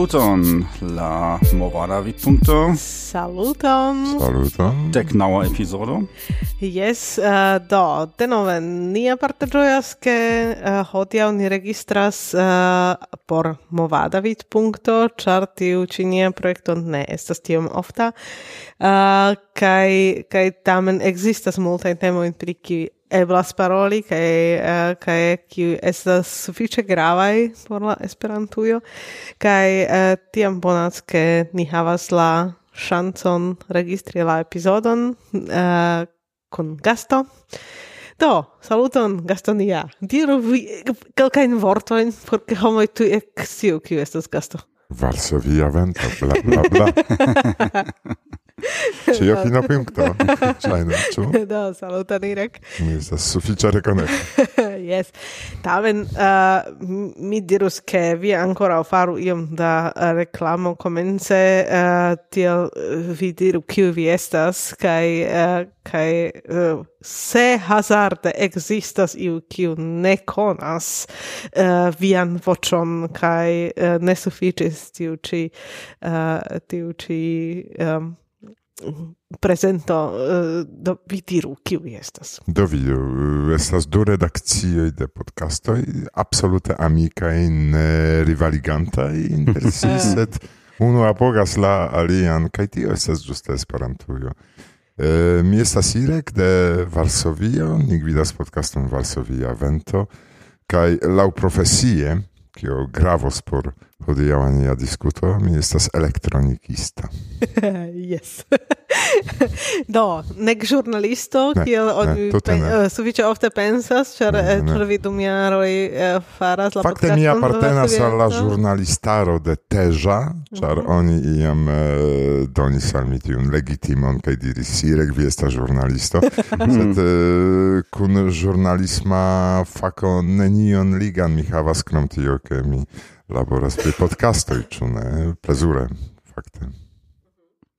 Saluton, la movada vidpunkto. Saluton. Saluton. Dec naua episodo. Yes, uh, do, denove, nia parte gioias che uh, hodiau ni registras uh, por movada vidpunkto, char tiu ci nia ne estas tiom ofta, uh, kai, kai tamen existas multai temoin pri priki eblas paroli kaj eh, kaj kiu estas sufiĉe gravaj por la Esperantujo kaj eh, tiam bonas ke ni havas la ŝancon registri la epizodon eh, kun gasto Do, saluton Gastonia. Diru vi kelkajn vortojn por ke homoj tu eksciu kiu estas gasto. Varsovia vento, bla bla bla. Ĉio fina punkto, ŝajne, ĉu? Do, saluton Irek. Mi estas sufiĉe rekonekta. Yes. Tamen uh, mi dirus ke vi ankoraŭ faru iom da reklamo komence uh, uh tiel uh, vi diru kiu vi estas kaj uh, kaj uh, se hazarde existas iu kiu ne konas uh, vian voĉon kaj uh, ne sufiĉis tiu ĉi uh, tiu ĉi um, presento uh, do vi diru kiu estas. Do vi eh, estas du redakcioj de podcastoj absolute amikaj ne rivaligantaj inter si sed unu apogas la alian kaj tio estas ĝuste Esperantujo. E, mi estas Irek de Varsovio ni gvidas podcaston Varsovia Vento kaj laŭ profesie kio gravos por hodiaŭa nia diskuto, mi estas elektronikista. yes. Do, nek žurnalisto, Ne, kiel ne, oni tute pe, ne. uh, sufiĉe ofte pensas, ĉar Ne, eh, ne. ĉar vi dum jaroj eh, faras la Fakte mi apartenas al la ĵurnalistaro de Teja, ĉar oni iam eh, donis al mi tiun legitimon kaj diris Sirek, vi estas ĵurnalisto, sed eh, kun ĵurnalisma fako nenion ligan mi havas krom tio, ke mi laboras pri podcastoj, ĉu ne? Plezure, fakte.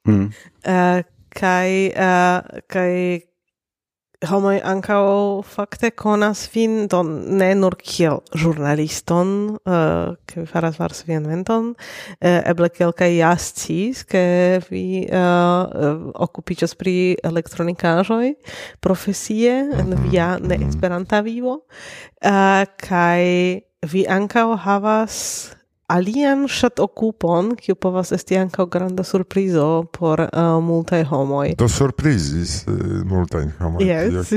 Mm. Eh, kai uh, kai homoj ankaŭ fakte konas vin do ne nur kiel ĵurnaliston uh, ke vi faras varsvianventon uh, eble kelkaj ja sciis ke vi uh, okupiĝas pri elektronikaĵoj profesie en via neesperanta vivo uh, kai vi ankaŭ havas alian shat okupon, kiu povas esti ankaŭ granda surprizo por uh, multaj homoj. Do surprizis uh, multajn homojn. Yes.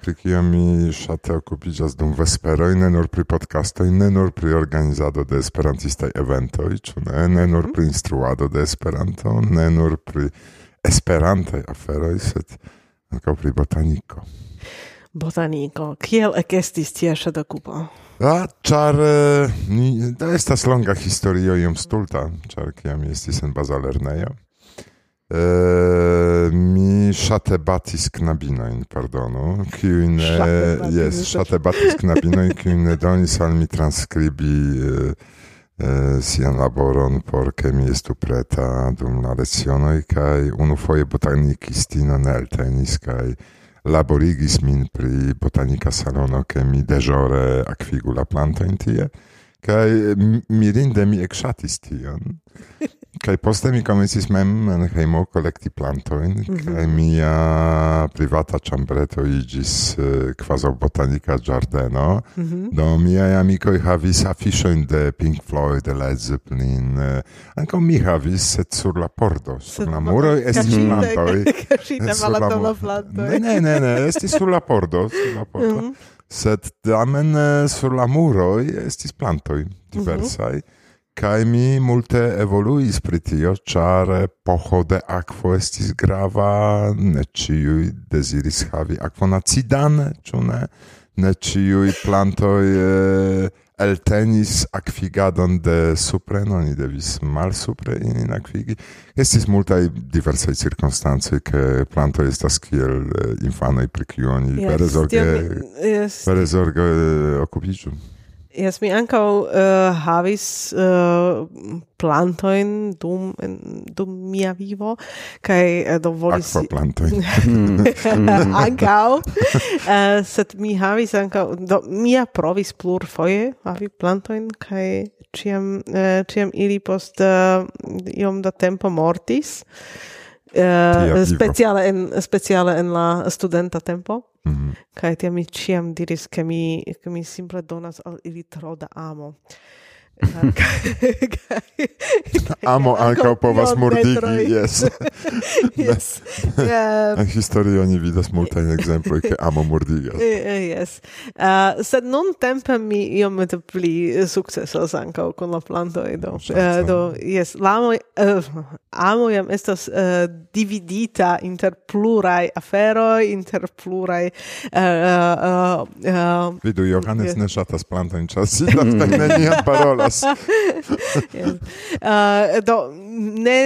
pri kio mi ŝate okupiĝas dum vesperoj, ne nur pri podcastoj, ne nur pri organizado de esperantistaj eventoj, ĉu ne? Ne nur pri instruado de Esperanto, ne nur pri esperantaj aferoj, sed ankaŭ pri botaniko. Botaniko. Kiel ekestis tia ŝatokupo? czar, e, to jest tas longa historiojum stulta, czar kiam jestisen bazalerneja. E, mi szate batis knabinoin, pardonu, kiujne, jest, szate batis knabinoin, kiujne donis al mi transkribi e, e, sian laboron por ke mi estu preta dum la lecionoj kaj unufoje botanikistinaneltenis kaj laborigis min pri botanika salono, ke mi deĵore akvigu la plantojn tie, kaj mirinde mi ekŝatis tion. Kaj poste mi komencis mem en hejmo kolekti plantojn, mm -hmm. kaj mia privata ĉambreto iĝis kvazaŭ botanika ĝardeno. Mm -hmm. Do miaj amikoj havis afiŝojn de Pink Floyd, de Led Zeppelin. Uh, Ankaŭ mi havis, sed sur la pordo, sur la muroj estis plantoj. Kaŝite malatoma plantoj. Ne, ne, ne, estis sur la pordo, sur la pordo. Mm -hmm. Sed tamen sur la muroj estis plantoj diversaj. Mm -hmm. Kaj mi multe evoluis pri tio, ĉar epoĥo de akvo estis grava, ne ĉiuj deziris havi akvon acidan, ĉu ne? Ne ĉiuj plantoj eh, eltenis akvigadon de supre, no, ni devis mal supre in akvigi. Estis multaj diversaj cirkonstancoj, ke planto estas kiel uh, infanoj pri kiu oni Yes, vere zorge, yes. vere zorge okupiĝu. Yes, mi ankaŭ uh, havis uh, plantojn dum en, dum mia vivo kaj uh, do volis plantojn. ankaŭ uh, sed mi havis ankaŭ do mia provis plurfoje havi plantojn kaj ĉiam uh, ĉiam ili post uh, iom da tempo mortis uh, speciale en speciale en la studenta tempo. Mm -hmm. Kaj tiam mi ciam diris ke mi ke mi simple donas al ili tro da amo. Amo ankaŭ povas murdigi, jes. yes. En historio oni vidas multajn ekzemploj, ke amo murdigas. Jes. Eh, eh, uh, sed nuntempe mi iomete pli sukcesas ankaŭ kun la plantoj. Do, uh, do jes, la uh, amo jam estas dividita inter pluraj aferoj, inter pluraj... Vidu, Johannes ne ŝatas plantojn, ĉar si la neniam parolas. yes. uh, do ne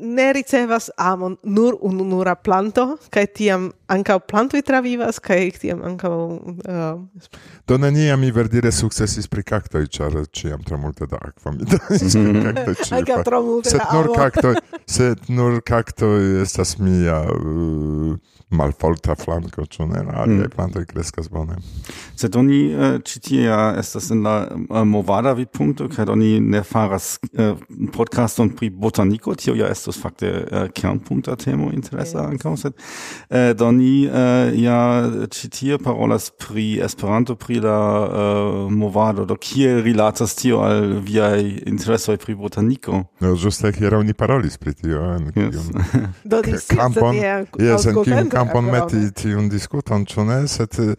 ne ricevas amon nur ununura planto kaj tiam ankaŭ plantoj travivas kaj tiam ankaŭ uh... do neniam mi verdire sukcesis pri kaktoj ĉar ĉiam tro multe da akvo mi donis mm -hmm. kaktoj ankaŭ tro multe sed nur kaktoj sed nur kaktoj estas mia uh, malfolta flanko ĉu ne la aliaj mm. plantoj kreskas bone sed oni uh, ĉi tie eh, estas en la uh, movada vidpunkto rakonto kaj oni ne faras eh, podcaston pri botaniko tio ja estos fakte eh, kernpunkta temo interesa yes. ankaŭ sed eh, do ni eh, ja ĉi tie parolas pri Esperanto pri la eh, movado do kiel rilatas tio al viaj interesoj pri botaniko no ĝuste hieraŭ ni parolis pri tio eh, en yes. do kampon jes en kiun kampon meti tiun diskuton ĉu ne sed eh,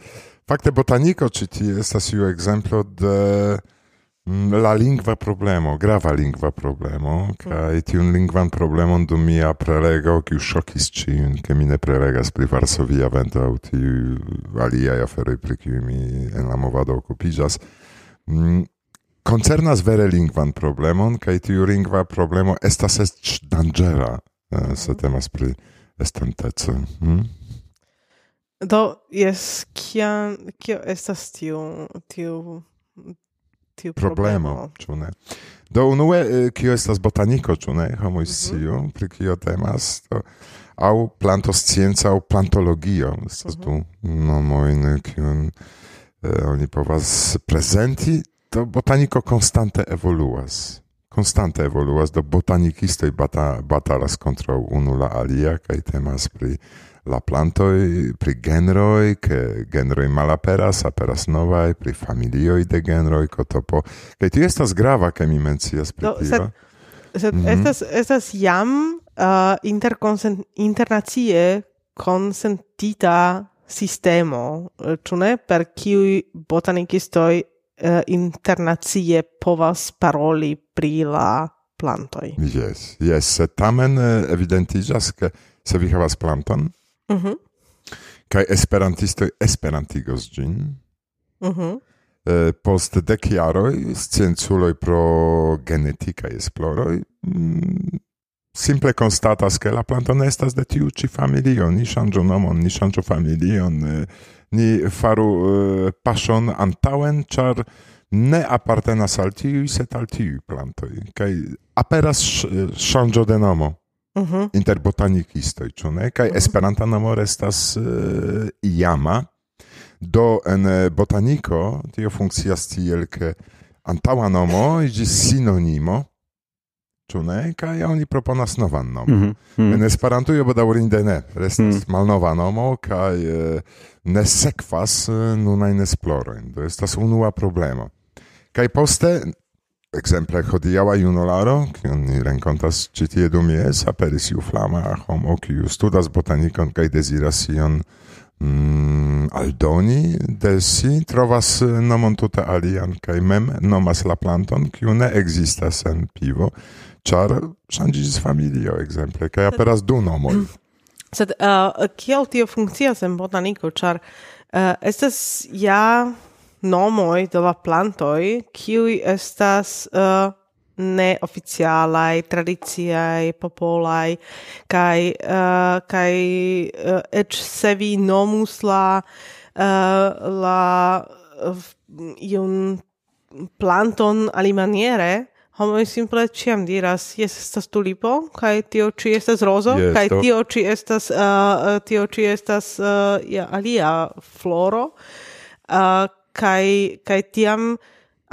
fakte botaniko ĉi tie estas iu ekzemplo de Mm, la lingva problemo, grava lingva problemo, kaj mm. tiun lingvan problemon dum mia prelego, kiu ŝokis ĉiun, ke mi ne prelegas pri Varsovia antaŭ tiu aliaj aferoj, pri kiuj mi en la movado okupiĝas, mm, koncernas vere lingvan problemon, kaj tiu lingva problemo estas eĉ danĝera, eh, se temas pri estonteco. Hmm? Do, jes, kiam, kio estas tiu, tiu Problemo, ne? Do unue, eh, kio estas botaniko, ĉu ne? Homoj sciu, pri kio temas, do, aŭ plantoscienca aŭ plantologio, estas du nomojn, kiun eh, oni povas prezenti, do botaniko konstante evoluas. Konstante evoluas, do botanikistoj bata, batalas kontraŭ unu la alia, kaj temas pri la plantoi pri genroi, che genroi malaperas, aperas novai pri familioi de genroi, cotopo. Kai tio estas grava, che mi mencias pri no, tio. Sed, sed mm -hmm. estas, estas jam uh, internazie consentita sistemo, ĉu ne, per kiuj botanikistoj uh, internacie povas paroli pri la plantoj. Jes, jes, tamen eh, evidentiĝas, ke se vi havas planton, Mhm. Mm Kaj esperantistoj esperantigos ĝin. Mhm. Mm eh, post dek jaroj scienculoj pro genetikaj esploroj mm, simple konstatas ke la planto ne estas de tiu ĉi familio, ni ŝanĝu nomon, ni ŝanĝu familion, eh, ni faru eh, paŝon antaŭen, ĉar ne apartenas al tiuj, sed al tiuj plantoj. Kaj aperas ŝanĝo de nomo. Mhm. inter botanikistoj, ĉu ne? Kaj Esperanta nomo restas uh, iama. Do en botaniko tio funkcias tiel, ke antaŭa nomo iĝis sinonimo, ĉu ne? Kaj oni proponas novan nomon. Mhm. Mhm. En Esperantujo bedaŭrinde ne, restas malnova nomo kaj eh, ne sekvas eh, nunajn esplorojn. Do estas unua problemo. Kaj poste Exemple, hodiaŭa junularo, kiun ni renkontas ĉi tie dum jes, aperis iu flama homo, kiu studas botanikon kaj deziras ion mm, aldoni de si, trovas nomon tute alian kaj mem nomas la planton, kiu ne ekzistas en pivo, ĉar ŝanĝiĝis familio, ekzemple, kaj aperas du nomoj. Sed uh, kiel tio funkcias en botaniko, ĉar uh, estas ja... Ya nomoi de la plantoi qui estas uh, neoficialaj, tradiciaj, popolai kai uh, kai uh, et se vi nomus la uh, la uh, iun planton alimaniere homo simple ciam diras yes estas tulipo kai tio ci estas rozo yes, kaj tio ci estas uh, tio ci estas uh, ja, alia floro. Uh, kai kai tiam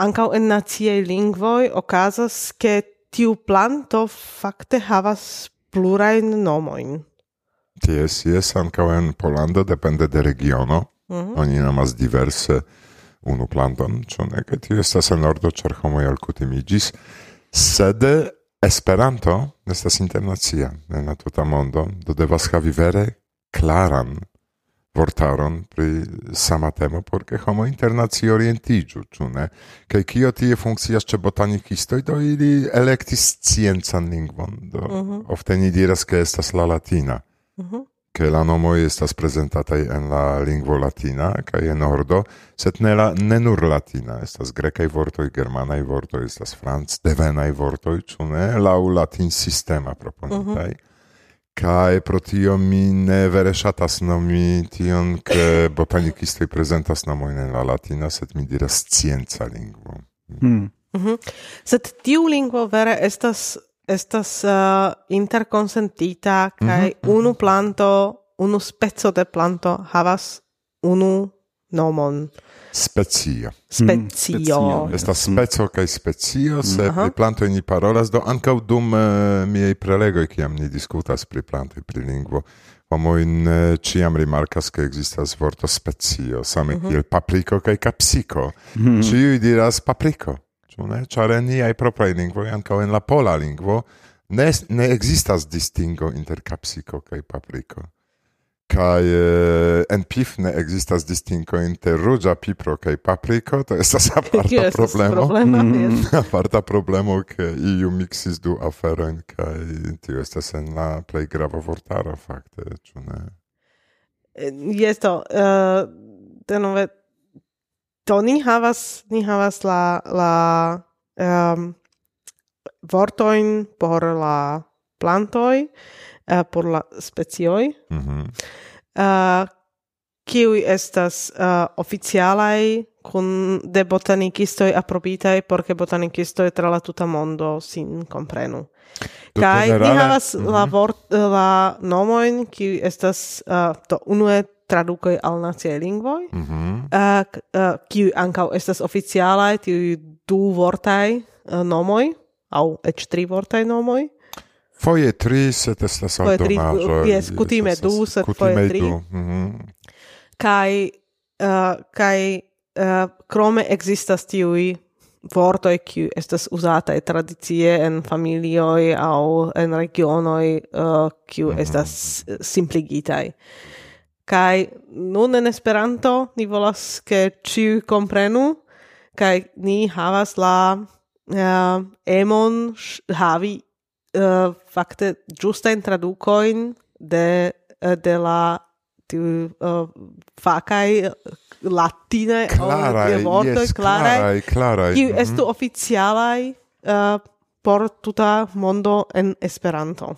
ankaŭ en naciaj lingvoj okazas ke tiu planto fakte havas plurajn nomojn. Ties, jes, ankaŭ en Polanda, depende de regiono. Mm -hmm. Oni nomas diverse unu planton, ĉu ne? Kaj tio estas en ordo, ĉar homoj alkutimiĝis. Sed Esperanto estas internacia en la tuta mondo, do devas havi vere klaran vortaron pri sama temo porque homo internacie orientiĝu, ĉu ne? Kaj kio tie funkcias ĉe botanikistoj, do ili elektis sciencan lingvon, do uh -huh. ofte ni diras ke estas la latina. Uh -huh. Ke la nomo estas prezentataj en la lingvo latina kaj en ordo, sed ne, la, ne nur latina, estas grekaj vortoj, germanaj vortoj, estas franc devenaj vortoj, ĉu ne? Lau latin sistema mhm. proponitaj. Uh -huh. Kai pro tio mi ne vere shatas nomi tion, ke botanikistoj prezentas nomojn en la latina, sed mi diras scienca lingvo. Mm. Mm -hmm. Mhm. Sed tiu lingvo vere estas estas uh, interkonsentita kaj mm -hmm. unu planto, unu speco de planto havas unu nomon. Hmm, specio. Specio. Mm, Estas speco kaj specio, se mm. pri plantoj ni parolas, do ankaŭ dum uh, miaj prelegoj, kiam ni diskutas pri plantoj, pri lingvo, homoj uh, eh, ĉiam rimarkas, ke ekzistas vorto specio, same mm -hmm. kiel papriko kaj kapsiko. Mm. Ĉiuj diras papriko, ĉu ne? Ĉar en niaj propraj lingvoj, ankaŭ en la pola lingvo, ne, ne ekzistas distingo inter kapsiko kaj papriko kai uh, en pif ne existas distinko inter ruĝa pipro kaj papriko to estas aparta problemo. mm, aparta problemo ke iu mixis du aferojn kaj tio estas en la plej grava vortaro fakte ĉu ne? Eh, jes to eh, uh, denove to ni havas ni havas la la um, vortojn por la plantoj uh, por la specioj mm -hmm. uh, kiuj estas uh, oficialaj kun de botanikistoj aprobitaj por ke botanikistoj tra la tuta mondo sin komprenu. Kaj ni havas mm -hmm. la mhm. vort la nomojn kiuj estas uh, to unue tradukoj al naciaj lingvoj, mm -hmm. uh, uh, kiuj ankaŭ estas oficialaj tiuj du vortaj uh, nomoj aŭ eĉ tri vortaj nomoj. Foje tri, sed estas aldonaĵoj. Jes, kutime du, sed foje tri. Kaj, kaj krome existas tiui vortoj, kiu estas uzataj tradicie en familioj aŭ en regionoj, kiu eh, mhm. estas simpligitaj. Kaj nun en Esperanto ni volas, ke ĉiuj komprenu, kaj ni havas la eh, emon havi uh, fakte giusta in traducoin de uh, de la tu uh, eh, facai latine clarai, vortoi, yes, clarai, clarai, mm -hmm. estu mhm. oficialai uh, por tuta mondo en Esperanto.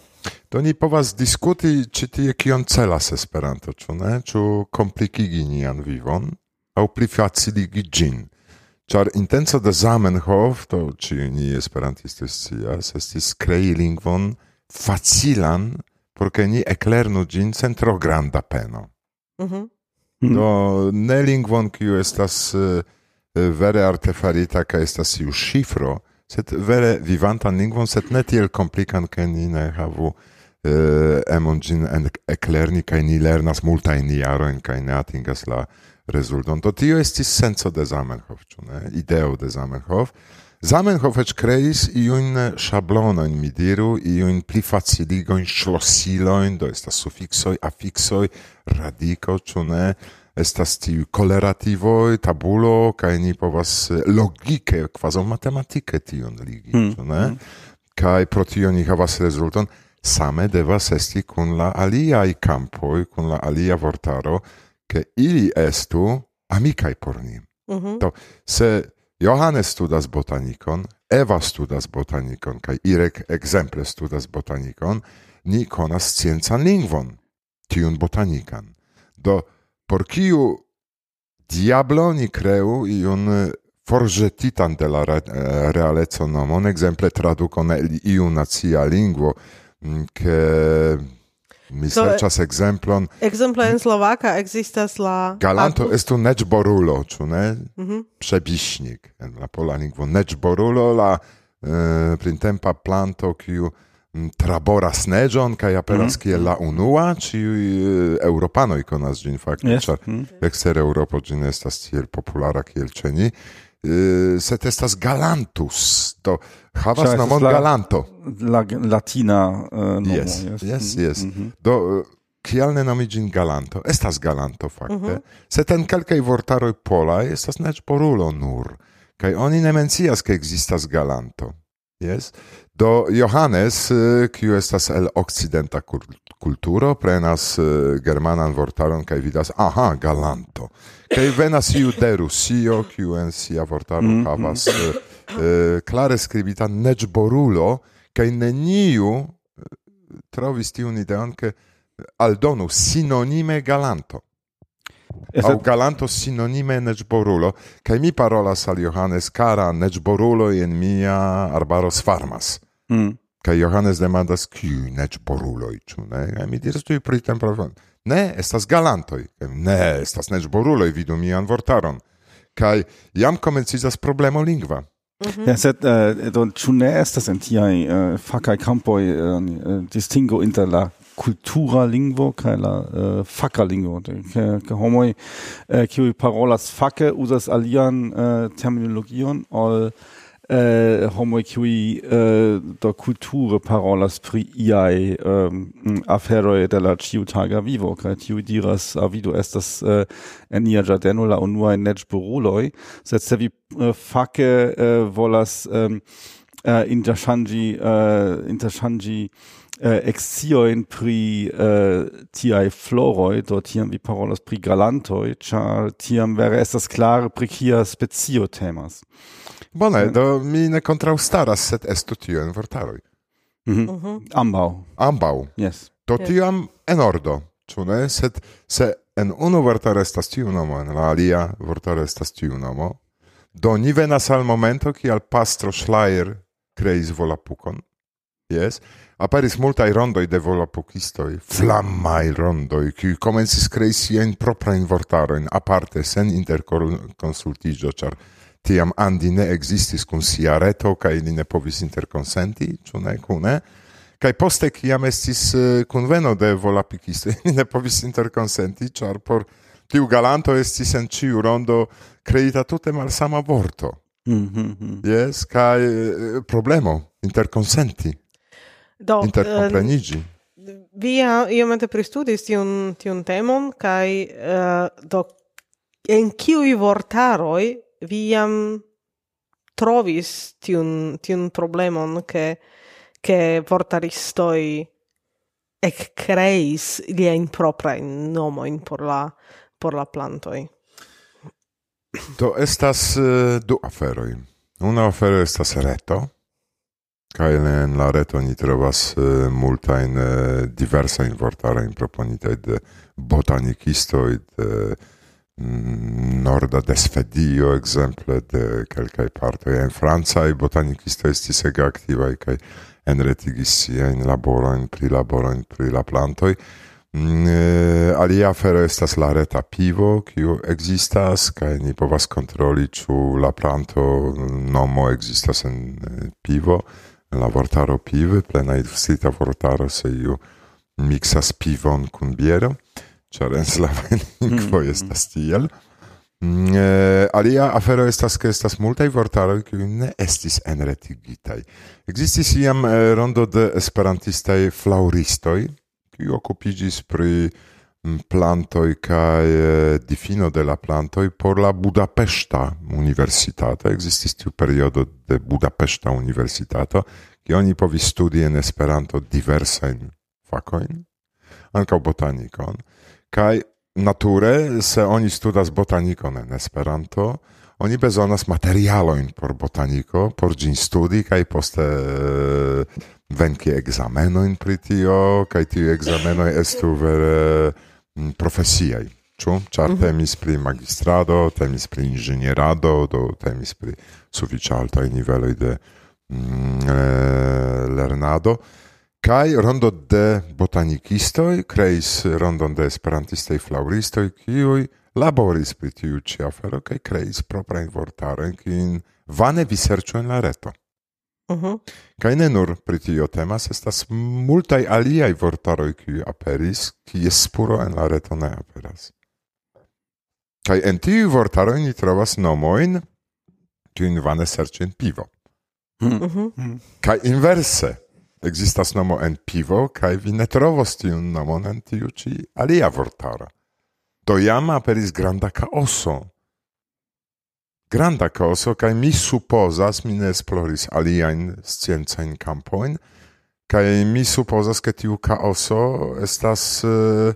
Do ni povas diskuti ĉi tie kion celas Esperanto, ĉu ne? Ĉu komplikigi nian vivon aŭ plifaciligi ĝin? Ĉar intenco de Zamenhof, to ĉi ni esperantisto scias, estis krei lingvon facilan, por ke ni eklernu ĝin sen tro granda peno. Mm -hmm. Do ne lingvon kiu estas uh, vere artefarita kaj estas iu ŝifro, sed vere vivantan lingvon, sed ne tiel komplikan, ke ni ne havu uh, emon ĝin eklerni kaj ni lernas multajn jarojn kaj ne atingas la rezulton. Do tio estis senso de Zamenhof, ĉu ne? Ideo de Zamenhof. Zamenhof eĉ kreis iujn ŝablonojn, mi diru, iujn pli faciligojn ŝlosilojn, do estas sufiksoj, afiksoj, radiko, ĉu ne? Estas tiu kolerativoj, tabulo, kaj ni povas eh, logike, kvazaŭ matematike tion ligi, mm. ĉu ne? Mm. Kaj pro tio ni havas rezulton same devas esti kun la aliaj kampoj, kun la alia vortaro, che ili estu amicai por ni. Mhm. To se Johannes studas botanikon, Eva studas botanikon, kai Irek exemple studas botanikon, ni konas sciencan lingvon, tiun botanikan. Do, por kiu diablo ni creu iun forgetitan de la re, realeco nomon, exemple tradukon iu nacia lingvo, mm, ke mi Do, exemplon, Exemplo en Slovaka existas la galanto atu- estu nečborulo, ĉu ne? Mhm. przebiśnik en la pola lingvo nečborulo la eh, printempa planto kiu mm, traboras neĝon kaj aperas kiel la unua ĉiuj eŭropanoj konas ĝin fakte Yes. ĉar Mm. ekster Eŭropo ĝi ne estas tiel populara kiel ĉe ni Eh, uh, set estas galantus do havas Cia, nomon la, galanto la latina uh, nomo yes yes yes. Mm -hmm. do eh, kial ne nomi ĝin galanto estas galanto fakte mm -hmm. sed en kelkaj vortaroj polaj estas neĉ porulo nur kaj oni ne mencias ke ekzistas galanto Yes. Do Johannes, kiu estas el occidenta kulturo, prenas germanan vortaron kaj vidas, aha, galanto. Kaj venas iu de Rusio, kiu en sia vortaro mm -hmm. havas eh, klare skribita neĝborulo, kaj neniu trovis tiun ideon, ke aldonu sinonime galanto. Es Au galanto sinonime necborulo, kaj mi parolas al Johannes, cara necborulo en mia arbaros farmas. Mm. Kaj Johannes demandas, kiu necboruloj, ĉu ne? Kaj mi diras tuj pri temperaturon. Ne, estas galantoj. Ne, estas necboruloj, vidu mian vortaron. Kaj jam komencizas problemo lingva. Mm -hmm. Ja, sed uh, do ĉu ne estas en tiaj uh, fakaj kampoj uh, distingo inter la cultura lingvo kaj la uh, faka lingvo. Ke, ke homoj uh, kiuj parolas fake uzas alian uh, terminologion ol uh, homoj kiuj eh, do kulture parolas pri iaj um, aferoj de la ĉiutaga vivo. Kaj tiuj diras ah, a vidu estas uh, en nia ĝardeno la unuaj neĝboruloj. Sed se vi uh, fake uh, volas eh, interŝanĝi uh, interŝanĝi äh, exioin pri äh, tiai floroi, do tiam vi parolas pri galantoi, char tiam vere estas klare pri kia specio temas. Bone, do mi ne kontraŭstaras, sed estu tio en vortaroj. Mm -hmm. uh Ambaŭ. Ambaŭ. Yes. Do tiam en ordo, ĉu ne? Sed se en unu vortaro estas tiu nomo, en la alia vortaro estas tiu nomo, do ni venas al momento kial pastro Schleier kreis volapukon. Yes. Aperis multaj rondoj de volapukistoj, flammaj rondoj, kiuj komencis krei siajn proprajn vortarojn, aparte sen interkonsultiĝo, ĉar tiam Andi ne existis kun sia reto kaj li ne povis interkonsenti, ĉu ne kune? Kaj poste kiam estis eh, kunveno de volapukistoj, li ne povis interkonsenti, ĉar por tiu galanto estis en ĉiu rondo kreita tute malsama vorto. Mm -hmm. Yes, kaj eh, eh, problemo interkonsenti. Do, interkompreniĝi. Uh, eh, vi ja iomete pristudis tiun, tiun temon, kai uh, eh, do, en kiui vortaroi vi jam trovis tiun, tiun problemon che, ke vortaristoi ec creis liain nomo in por la, por la plantoi. Do estas uh, du aferoi. Una afero estas reto, Kaj en la reto ni trovas eh, uh, multajn uh, eh, diversajn vortarojn proponitaj de botanikistoj de mm, norda de Svedio ekzemple de kelkaj partoj en francaj botanikistoj estis ege aktivaj kaj enretigis siajn laborojn pri laborojn pri la plantoj. Mm, eh, alia afero estas la reta pivo, kiu existas, kaj ni povas kontroli, ĉu la planto nomo existas en pivo la vortaro piv, plena edusita vortaro se iu mixas pivon kun biero, ĉar en slavaj lingvoj estas tiel. Mm, eh, alia afero estas ke estas multaj vortaroj kiuj ne estis enretigitaj. Existis iam eh, rondo de esperantistaj flaŭristoj, kiuj okupiĝis pri Mm, plantoj kaj eh, difino de la plantoj por la Budapeŝta universitato. Ekzistis tiu periodo de Budapeŝta universitato, kie oni povis studi en Esperanto diversajn fakojn, ankaŭ botanikon. Kaj nature, se oni studas botanikon en Esperanto, oni bezonas materialoin por botaniko, por gin studi kaj poste eh, venki examenoin pri tio, kaj tiu ekzamenoj estu vere Mm, profesiaj, ĉu? Ĉar mm -hmm. temis pri magistrado, temis pri inĝenierado, do temis pri sufiĉe altaj niveloj de mm, eh, lernado. Kai rondo de botanikistoj kreis rondon de esperantistoj flaŭristoj, kiuj laboris pri tiu ĉi afero kaj kreis proprajn vortarojn, kiujn vane viserĉu en la reto. Uh -huh. Kaj ne nur pri tio temas, estas multaj aliaj vortaroj, kiuj aperis, kies spuro en la reto ne aperas. Kaj en tiuj vortaroj ni trovas nomojn, kiujn vane serĉi en pivo. Uh -huh. Kaj inverse, ekzistas nomo en pivo, kaj vi ne trovos tiun nomon en tiu ĉi alia vortaro. Do jam aperis granda kaoso granda causo, kai mi supposas, mi ne esploris aliaen sciencain campoin, kai mi supposas che tiu caoso estas uh,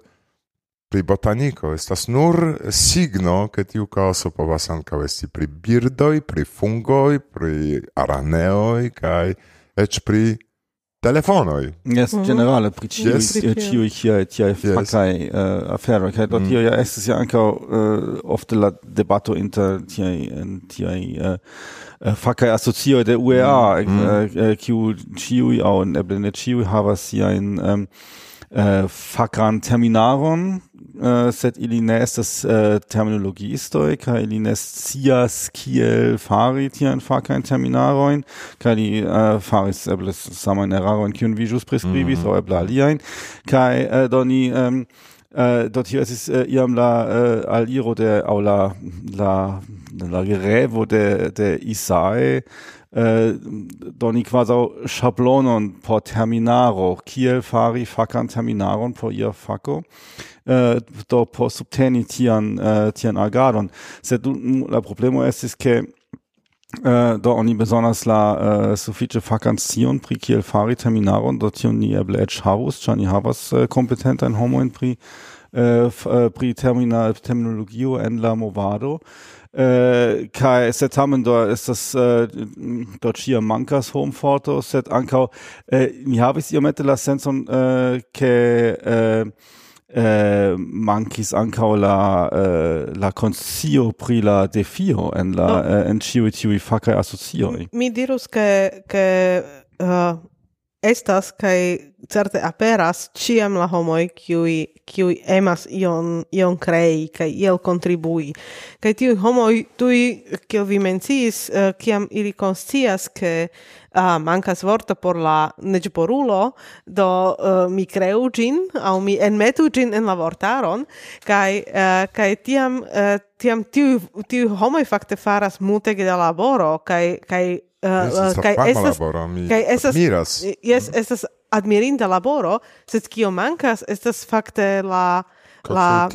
pri botanico, estas nur signo che tiu caoso povas anca esti pri birdoi, pri fungoi, pri araneoi, kai ec pri telefonoj. Yes, mm -hmm. generale pri ĉiuj yes. Eh, ĉiuj eh, tiaj tiaj fakaj yes. uh, aferoj kaj do mm. tio ja estas ja ankaŭ uh, ofte la debato inter tiaj tiaj uh, fakaj asocioj de UEA mhm. kiu mm. mm. ĉiuj aŭ eble ne ĉiuj havas siajn um, uh, fackern Terminaron, äh, sed ilines das äh, Terminologie istoi, ca ilines cias kiel farit hier in facain terminaroin, ca li äh, faris ebles samain eraroin kiun vijus prescribis, mm -hmm. o ebla aliaen, ca äh, doni ähm, äh, dort hier es ist äh, iam la äh, al iro der au la la la grevo de de Isai. Äh, doni quasi Schablonon por terminaro, kiel fari facan terminaron por ia faco, äh, do por subteni tian, äh, tian agadon. Sed la problemo estis, che äh, do oni besonders la uh, sufiĉe vacancion pri kiel fari terminaron, do tion ni eble eĉ havus, ĉar ni havas uh, kompetentajn homojn pri äh, f, uh, pri termina terminologio en la movado. äh, kai set tamen do ist das äh, dort hier mankas home photo set ankau äh, mi havis iomete la senson äh, ke äh, eh, mankis ankaŭ la eh, la consio pri la defio en la no. eh, en ĉiuj tiuj fakaj asocioj. Mi dirus ke ke uh, estas kai certe aperas ciam la homoi qui qui emas ion ion crei kai iel contribui kai tiu homoi tui ke vi mencis kiam uh, ili conscias ke uh, mancas vorto por la neĝborulo do uh, mi creu gin au mi enmetu gin en la vortaron kai uh, eh, kai tiam uh, tiam tiu tiu homoi fakte faras multe de laboro kai kai Eh, eh, kai esas kaj estas miras jes estas admirinda laboro sed kio mankas estas fakte la la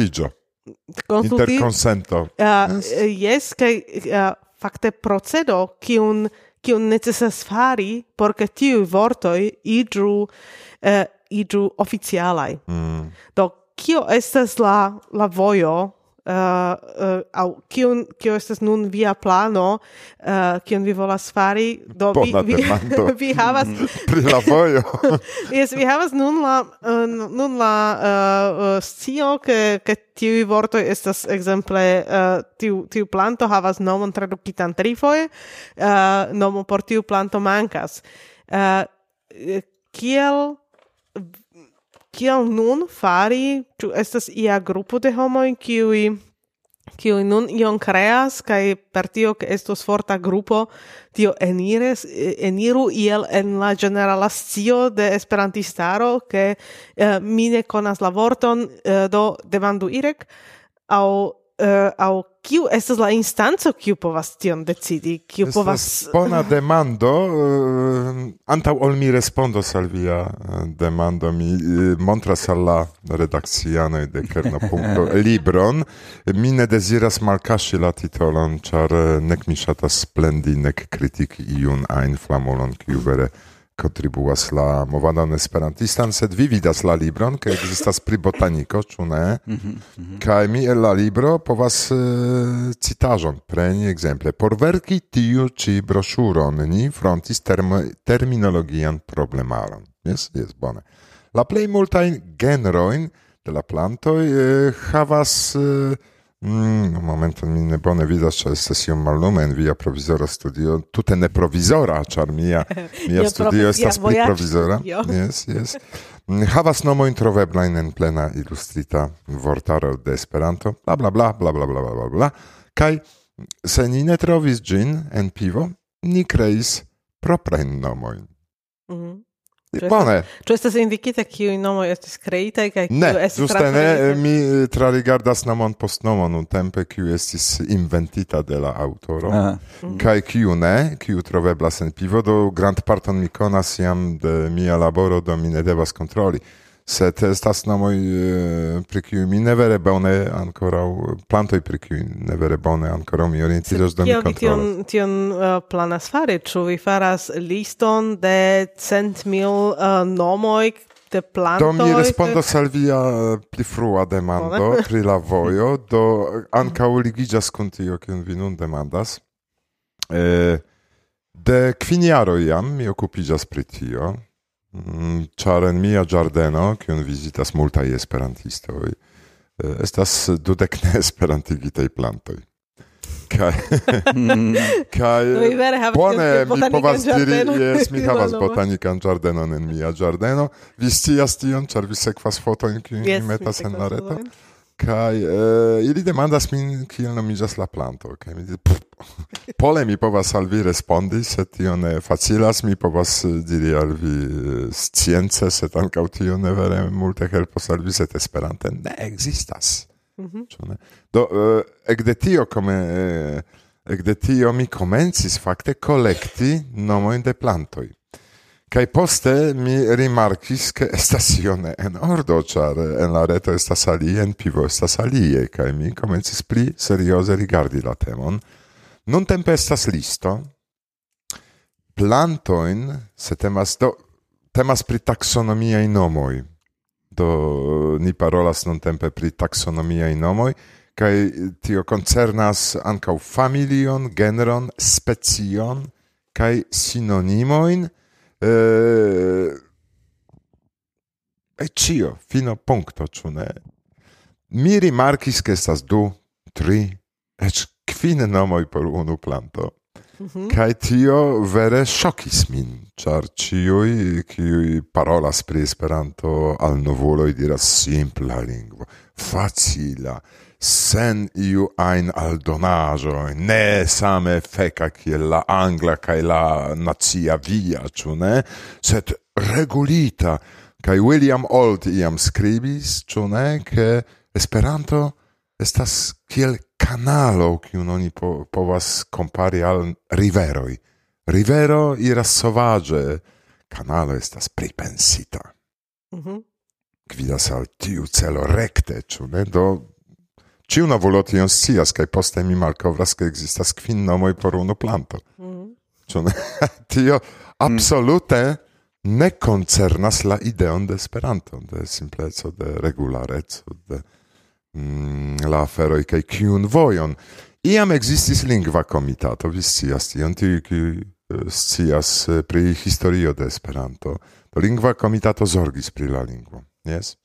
konsulti interkonsento. Eh, jes uh, fakte procedo kiun kiun necesas fari por ke tiu vortoj idru uh, idru oficialai mm. do kio estas la la vojo? uh, uh, au kiun kio estas nun via plano uh, kiun vi volas fari do vi vi, vi havas mm, pri la vojo. Yes vi havas nun la uh, nun la uh, uh scio ke ke tiu vorto estas ekzemple uh, tiu tiu planto havas nomon tradukitan trifoje uh, nomo por tiu planto mankas. Uh, kiel kiel nun fari, ĉu estas ia grupo de homoj kiuj kiu nun ion kreas kaj per tio ke estos forta grupo tio enires, eniru iel en la generala scio de esperantistaro, ke eh, mi ne konas la vorton, eh, do demandu irek au, eh, au kiu estas la instanco kiu povas tion decidi, kiu povas bona demando uh, antaŭ ol mi respondos al via eh, demando mi uh, montras al la redakcianoj de Kerno libron. Mi ne deziras malkaŝi la titolon ĉar nek mi ŝatas splendi, nek kritiki iun ajn flamulon kiu vere uh, contribuas la movadon esperantistan, sed vi vidas la libron, ke ekzistas pri botaniko, ĉu ne? Mm -hmm, mm -hmm. Kaj mi el la libro povas uh, citaĵon preni ekzemple. Por verki tiu ĉi broŝuron ni frontis term terminologian problemaron. Jes, jes, bone. La plej multajn genrojn de la plantoj uh, havas... Uh, Mm, moment mi ne bone vidas, ĉar estas iom mallume en via provizora studio, tute ne provizora, ĉar mia mia studio estas pli provizora. Jes, jes. Mm, havas nomojn troveblajn en plena ilustrita vortaro de Esperanto, bla bla bla bla bla bla bla bla. Kaj se ni ne trovis ĝin en pivo, ni kreis proprajn nomojn. Mm -hmm. Bone. Ĉu estas indikita kiuj nomoj estis kreitaj kaj kiu ne, estis ĝuste ne eh, mi eh, trarigardas nomon post nomon un tempe kiu estis inventita de la aŭtoro ah. mm. kaj kiu ne, kiu troveblas en pivo do grandparton mi konas jam de mia laboro do mi ne devas kontroli sed estas nomoj eh, pri kiuj mi ne vere bone ankoraŭ plantoj pri kiuj ne vere bone ankoraŭ mi orientiĝos do mi kontrolas. Tion, tion uh, eh, planas fari, ĉu vi faras liston de cent mil uh, nomoj de plantoj? Do mi respondos al via pli frua demando pri la vojo, do ankaŭ ligiĝas kun tio, kiun vi nun demandas. Eh, de kvin jaroj jam mi okupiĝas pri tio. Mm, ĉar en mia ĝardeno, kiun vizitas multaj esperantistoj, eh, estas dudek ne esperantigitaj plantoj. Kaj kaj bone mi povas diri, jes mi havas botanikan ĝardenon en mia ĝardeno. Vi scias tion, ĉar vi sekvas fotojn, kiujn mi metas en la reto. Kai eh, ili demandas min kiel nomiĝas la planto kaj mi diris Pole mi povas al vi respondi, se tio ne facilas, mi povas eh, diri al vi eh, science, se ankaŭ tio ne vere multe helpos al vi, sed Esperante ne existas Mm -hmm. Do eh, ekde tio come eh, ekde tio mi komencis fakte kolekti nomojn de plantoj. Kai poste mi rimarkis ke estas ione en ordo, ĉar en la reto estas alie, en pivo estas alie, kaj mi komencis pli serioze rigardi la temon. Nun tempe estas listo. Plantoin, se temas do, temas pri taksonomiaj nomoj. Do ni parolas nun tempe pri taksonomiaj nomoj, kaj tio koncernas ankaŭ familion, genron, specion kaj sinonimojn, Eh, e cio, fino puncto, ĉu ne? Mi rimarkis, che estas du, tri, eĉ kvin nomoi por unu planto. Mm. Kaj tio vere ŝokis min, ĉar ĉiuj, kiuj parolas pri Esperanto, al novuloj diras simpla lingvo, facila, sen iu ein aldonajo ne same feca kiel la angla kai la nazia via ĉu ne? Sed regulita kai William Old iam scribis ĉu ne che Esperanto estas kiel che kiun oni po, povas compari al riveroi. Rivero iras sovage canalo estas pripensita. Mm -hmm. gvidas al tiu celo rekte ĉu ne? Do Ciu navulo tion scias, kai poste mi malkovras, ke existas kvin nomoi por unu planto. Mm. Ne? Tio absolute mm. ne koncernas la ideon de Esperanto, de simpleco, de regulareco, de mm, la aferoi, kaj kiun vojon. Iam existis lingva komitato, vi scias tion, tiuj eh, scias eh, pri historio de Esperanto. Do lingva komitato zorgis pri la lingvo, jes? Yes?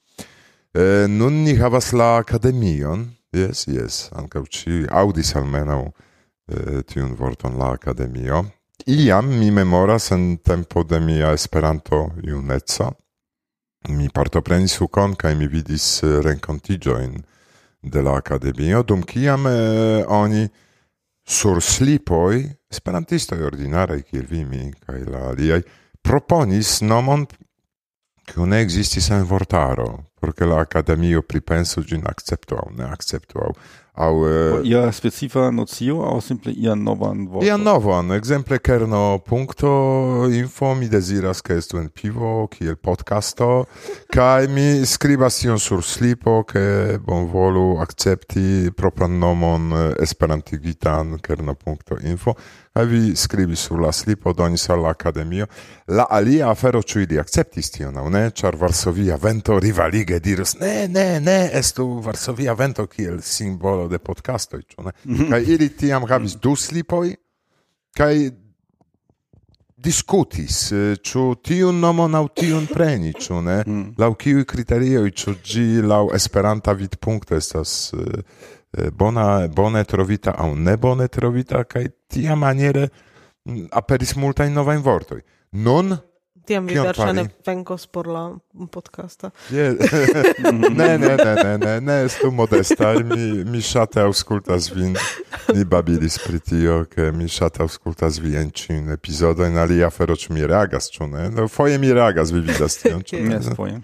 Eh, nun ni havas la akademion Yes, yes, ankaŭ ci audis almenaŭ eh, tiun vorton la akademio. Iam mi memoras en tempo de mia Esperanto juneca. Mi partoprenis ukon kaj mi vidis eh, renkontiĝojn de la akademio, dum kiam eh, oni sur slipoj esperantistoj ordinaraj kiel vi mi kaj la aliaj proponis nomon che non existis en vortaro, perché la academio pripenso gin accepto au ne accepto au au uh, ia specifa nocio au simple ia novan vorto. Ia novan, exemple kerno punto info mi desiras che estu en pivo kiel podcasto kai mi skribas tion sur slipo che bonvolu accepti propran nomon eh, esperantigitan kerno punto info vi skribis sur la slipo donis al la academio. La alia afero ĉu ili akceptis tion aŭ ne? Ĉar Varsovia vento rivalige dirus ne ne ne estu Varsovia vento kiel simbolo de podcastoj ĉu ne? Mm kaj ili tiam havis du slipoj kaj discutis eh, ĉu tiun nomon aŭ tiun preni ĉu ne? Mm. laŭ kiuj kriterioj ĉu ĝi laŭ Esperanta vidpunkto estas uh, bona bone trovita aŭ ne bone trovita kaj tia maniere mm, aperis multaj novaj vortoj. non tiem vienkārši nevenkos par podkāstu. Nē, nē, nē, nē, nē, nē, es tu modestai, mi, mi šate auscultas vin, ni babilis pri tio, che mi šate auscultas vien cin epizodo in alia fero ci mi reagas, ciu ne? No, foje mi reagas, vi vidas tion, ciu ne? Yes, foje.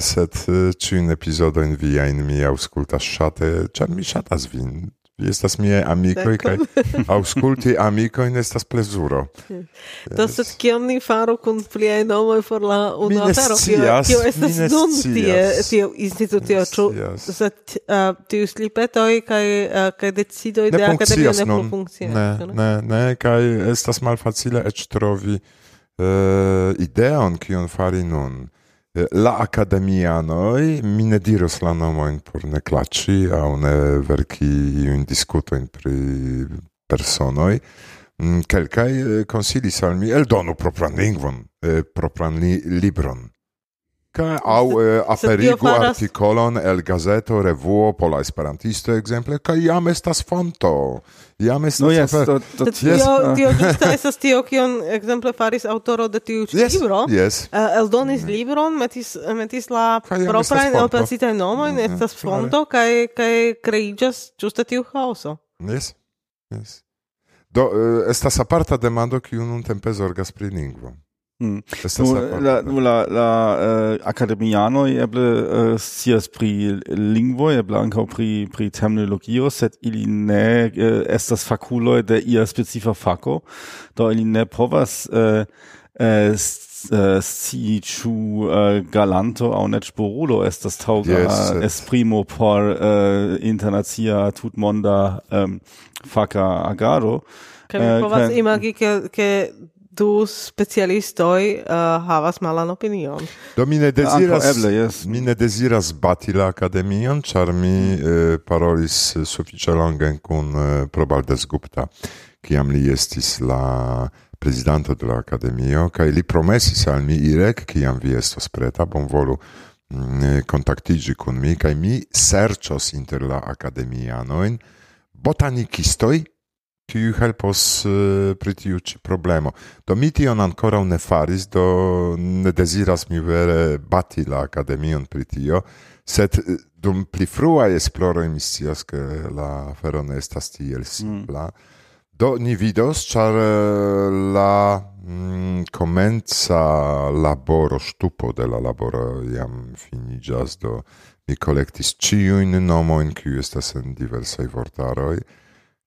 Set e, cin epizodo in via in mi auscultas šate, ciam mi šatas vin, Vi estas miaj amikoj kaj aŭskulti amikojn estas plezuro. Do sed kion ni faru kun pliaj nomoj por la unu afero? Kio estas nun tie tio institucio, ĉu sed uh, tiu slipetoj kaj uh, kaj decidoj de akademio ne plu funkcias? Ne, ne, ne, kaj estas malfacile eĉ trovi uh, ideon kion fari nun la academianoi, mi ne diros la nomoin por ne claci, au ne verci iun discutoin pri personoi, mm, quelcae eh, consilis al mi, eldonu propran lingvon, eh, propran li libron, publica au eh, aperigu faras... articolon el gazeto, revuo, pola esperantisto, exemple, kaj jam estas fonto. Jam estas... No jes, to, to, tio, yes. tio ah. giusta estas tio, kion exemple faris autoro de tiu yes, libro. Yes. Uh, eldonis mm. libron, metis, metis la proprain elpensitaj nomojn, mm, mm, estas mm. fonto, kaj, kaj kreiĝas ĝuste tiu haoso. Yes, yes. Do, uh, estas aparta demando, kiu nun tempe zorgas pri lingvo. Mm. Nur la, la, la uh, eh, academiano eble eh, uh, sias pri lingvo, eble ankaŭ pri pri terminologio, sed ili ne uh, estas fakuloj de ia specifa fako, do ili ne povas uh, uh, sci ĉu uh, galanto aŭ ne est estas taŭga yes, esprimo por uh, internacia tutmonda um, faka agado. Kaj mi povas imagi, ke, ke du specialistoi uh, havas malan opinion. Do mi ne deziras, eble, yes. mi ne deziras bati la akademion, char mi eh, parolis eh, suffice longen kun eh, Probaldes Gupta, kiam li estis la presidente de la akademio, kaj li promesis al mi irek, kiam vi estos preta, bonvolu mm, eh, kontaktigi kun mi, kai mi serĉos inter la akademianojn botanikistoi, kiu helpos uh, pri tiu ĉi problemo. Do mi tion ankoraŭ ne faris, do ne deziras mi vere bati la akademion pri tio, sed eh, dum pli fruaj esploroj mi scias, ke la afero ne estas tiel mm. simpla. Mm. Do ni vidos, ĉar eh, la mm, laboro, ŝtupo de la laboro jam finiĝas, do mi kolektis ĉiujn nomojn, kiuj estas en diversaj vortaroj,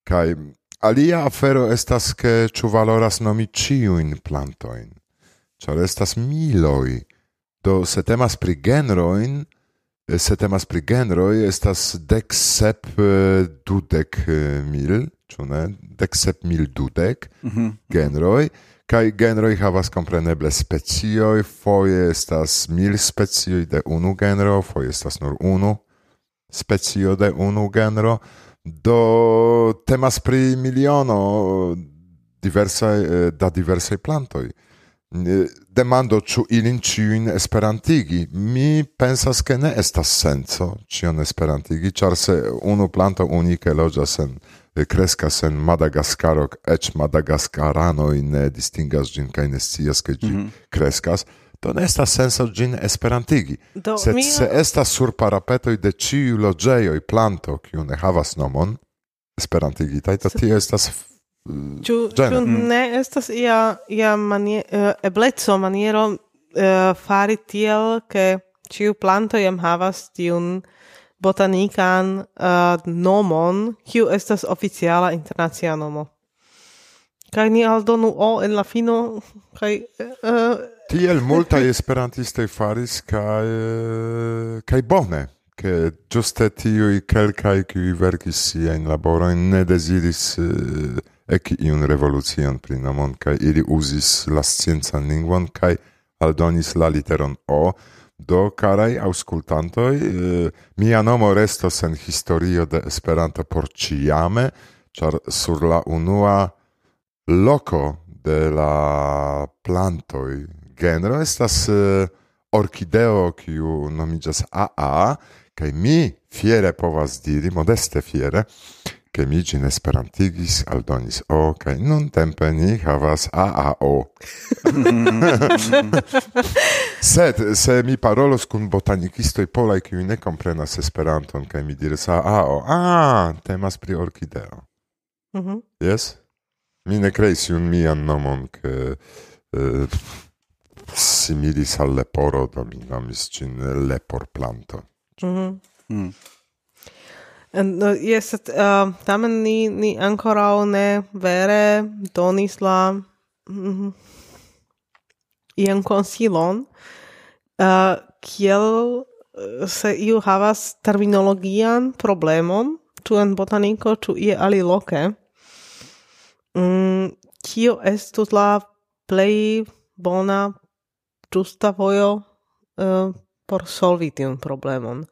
kaj alia afero estas ke ĉu valoras nomi ciuin plantoin. ĉar estas miloi. Do se temas pri genrojn, eh, se temas pri genroj estas dek sep eh, dudek eh, mil, ĉu ne? dek sep mil dudek mm -hmm. genroi, kai genroi havas compreneble specioi, foie estas mil specioi de unu genro, foie estas nur unu specio de unu genro, Do temas pri miliono diversai, eh, da diversai plantoi. Demando ĉu ilin ĉiujn esperantigi. Mi pensas ke ne estas senco ĉion esperantigi, ĉar se unu planto unike loĝas en eh, kreskas en Madagaskaro, eĉ madagaskaranoj ne distingas ĝin kaj ne scias ke ĝi mm -hmm. kreskas do ne estas senso gin esperantigi. Do, Sed mia... se estas sur parapetoj de ĉiu loĝejoj planto, kiu ne havas nomon esperantigitaj, do tio estas Ĉu eh, mm-hmm. ne estas ia, ia manie, uh, ebleco, maniero uh, fari tiel, ke ciu planto jam havas tiun botanikan uh, nomon, kiu estas oficiala internacia nomo? Kaj ni aldonu o en la fino, kaj... Uh, eh, eh, Tiel multa esperantistoj faris kaj, eh, kaj bone, ke ĝuste tiuj kelkaj, kiuj verkis siajn laborojn, ne deziris uh, eki iun revolucion pri nomon, kaj ili uzis la sciencan lingvon kaj aldonis la literon o, do karaj aŭskultantoj, uh, mia nomo restos en historio de Esperanto por ĉiame, ĉar sur la unua loco de la plantoi genero estas uh, orchideo kiu nomigas AA kaj mi fiere povas diri modeste fiere ke mi gin esperantigis aldonis o kaj nun tempe ni havas AAO sed se mi parolos kun botanikistoi polaj kiu ne komprenas Esperanton kaj mi diris AAO a ah, temas pri orchideo. mm -hmm. yes mi ne creis un mian nomon, che eh, similis al leporo, do mi nomis cin lepor planto. Mm-hmm. Mm -hmm. mm. And, uh, yes, et, uh, tamen ni, ni ancora ne vere donis la mm -hmm, ian consilon, uh, kiel uh, se iu havas terminologian problemon, tu en botaniko, tu ie aliloke, Mm, kio estus la plej bona ĝusta vojo uh, por solvi tiun problemon?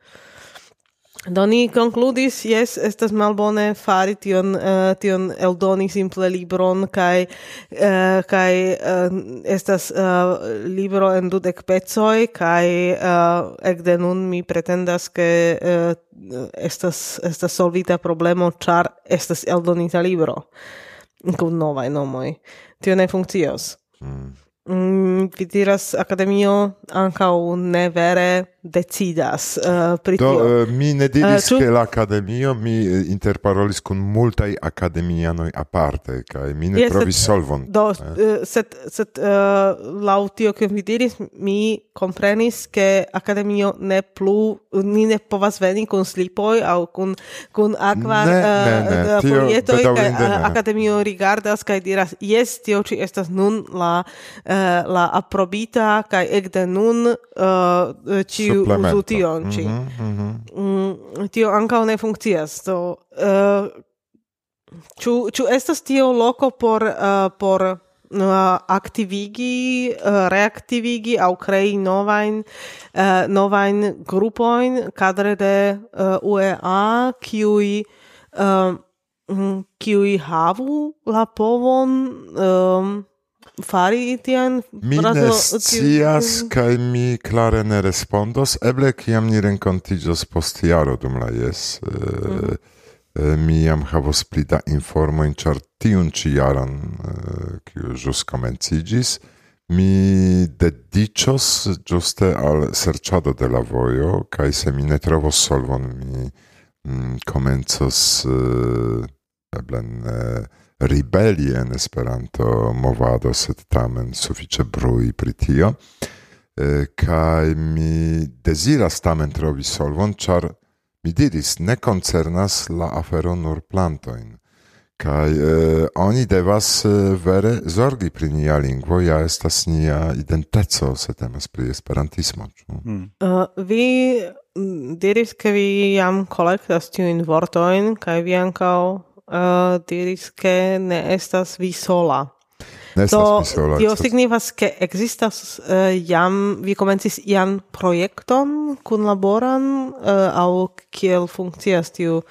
Do ni konkludis, jes, estas malbone fari tion, uh, tion eldoni simple libron, kai, uh, eh, kai uh, estas uh, libro en dudek pecoj, kai uh, ekde nun mi pretendas, ke uh, estas, estas solvita problemo, ĉar estas eldonita libro kun novaj nomoj. Tio ne funkcios. Mm. Mm, vi diras akademio ankaŭ ne vere decidas uh, pri Do, tio. Uh, mi ne diris uh, tu... la mi eh, interparolis con multai Academianoi aparte kaj mi ne yes, trovis solvon. Do, eh? set, eh, set uh, lau tio che vi diris, mi comprenis che Academio ne plu ni ne povas veni kun slipoj aŭ kun kun akva polietoj uh, uh Academio uh, rigardas kaj diras yes, tio ci estas nun la uh, la aprobita kaj ekde nun uh, uh ĉiu uzu tion ci. Mm -hmm, mm -hmm. Mm, tio ankaŭ ne funkcias, do... Uh, eh, Ču, ču estas tio loko por, uh, por uh, aktivigi, uh, reaktivigi aŭ krei novajn, uh, novajn grupojn kadre de uh, UEA, kiuj uh, kiuj havu la povon um, fari tian Mi ne scias, kai mi klare ne respondos, eble kiam ni renkontiĝos post jaro dum la jes. Uh, mm mi jam havos pli da informojn, ĉar tiun ĉi jaron, eh, kiu ĵus komenciĝis, mi dediĉos ĝuste al serĉado de la vojo, kaj se mi ne trovos solvon, mi mm, komencos eble ne ribeli en Esperanto movado, sed tamen sufiĉe brui pri tio. Eh, kaj mi deziras tamen trovi solvon, ĉar mi diris, ne koncernas la afero nur plantojn. Kaj eh, oni devas eh, vere zorgi pri nia lingvo, ja estas nia identeco, se temas pri esperantismo. Hmm. Eh, mm. Uh, vi diris, ke vi jam kolektas tiujn vortojn, kaj vi ankaŭ uh, diris che ne estas vi sola. Ne estas Do, vi sola. Tio estas... signifas che existas uh, eh, jam, vi comencis ian proiecton kunlaboran eh, uh, au kiel funkcias tiu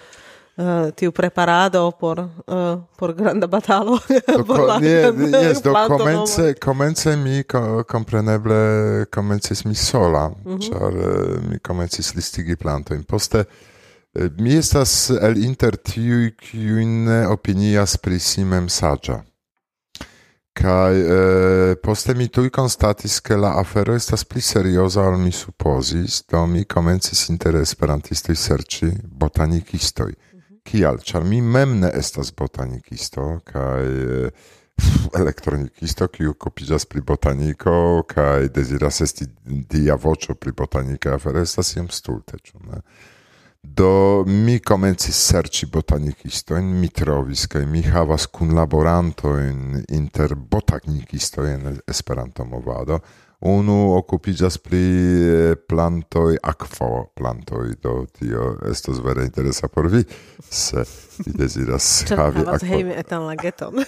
Uh, tiu preparado por uh, por granda batalo do, por la nie, yes, do comence, comence mi co, compreneble comences mi sola mm -hmm. char uh, mi komencis listigi plantojn poste Eh, mi estas el inter tiuj, kiujn opinias pri si mem saĝa. Kaj eh, poste mi tuj konstatis, ke la afero estas pli serioza ol mi supozis, do mi komencis inter esperantistoj serĉi botanikistoj. Mhm. Kial? Ĉar mi mem ne estas botanikisto kaj eh, elektronikisto, kiu kopiĝas pri botaniko kaj deziras esti dia voĉo pri botanika afero estas iom stulte, ĉu ne? do mi komencis serĉi botanikistojn, mi trovis kaj mi havas kunlaborantojn inter botanikistoj en Esperanto-movado unu occupigas pri plantoi, aqua plantoi, do tio estos vere interesa por vi, se vi desiras havi aqua... Havas hejme etan lageton.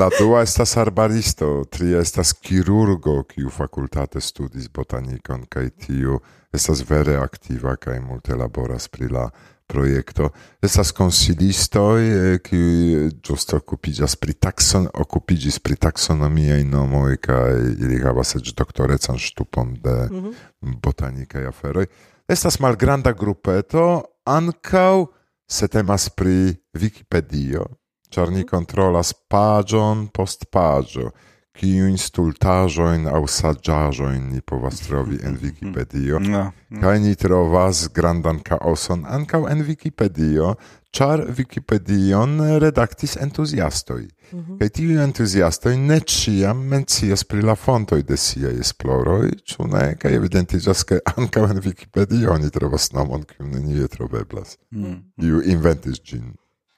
La dua estas arbaristo, tria estas chirurgo kiu facultate studis botanikon, kai tio estas vere activa, kai multe laboras pri la proiecto. Estas konsilistoj, kiuj ĝuste okupiĝas pri takson, okupiĝis pri taksonomiaj nomoj kaj ili havas eĉ doktorecan ŝtupon de mm -hmm. botanikaj aferoj. Estas malgranda grupeto ankaŭ se temas pri Wikipedio, ĉar ni mhm. kontrolas paĝon post paĝo. kiu instultajo in au saggiajo in ni povas trovi en mhm. Wikipedio. No, no. Kaj ni trovas grandan kaoson ankaŭ en Wikipedio, char Wikipedion redaktis entuziastoj. Mm -hmm. Kaj tiuj entuziastoj ne ĉiam mencias pri la fontoj de siaj esploroj, ĉu ne? Kaj evidentiĝas, ke ankaŭ en Wikipedio ni trovas nomon, kiun nenie troveblas. Mm. Iu -hmm. inventis ĝin.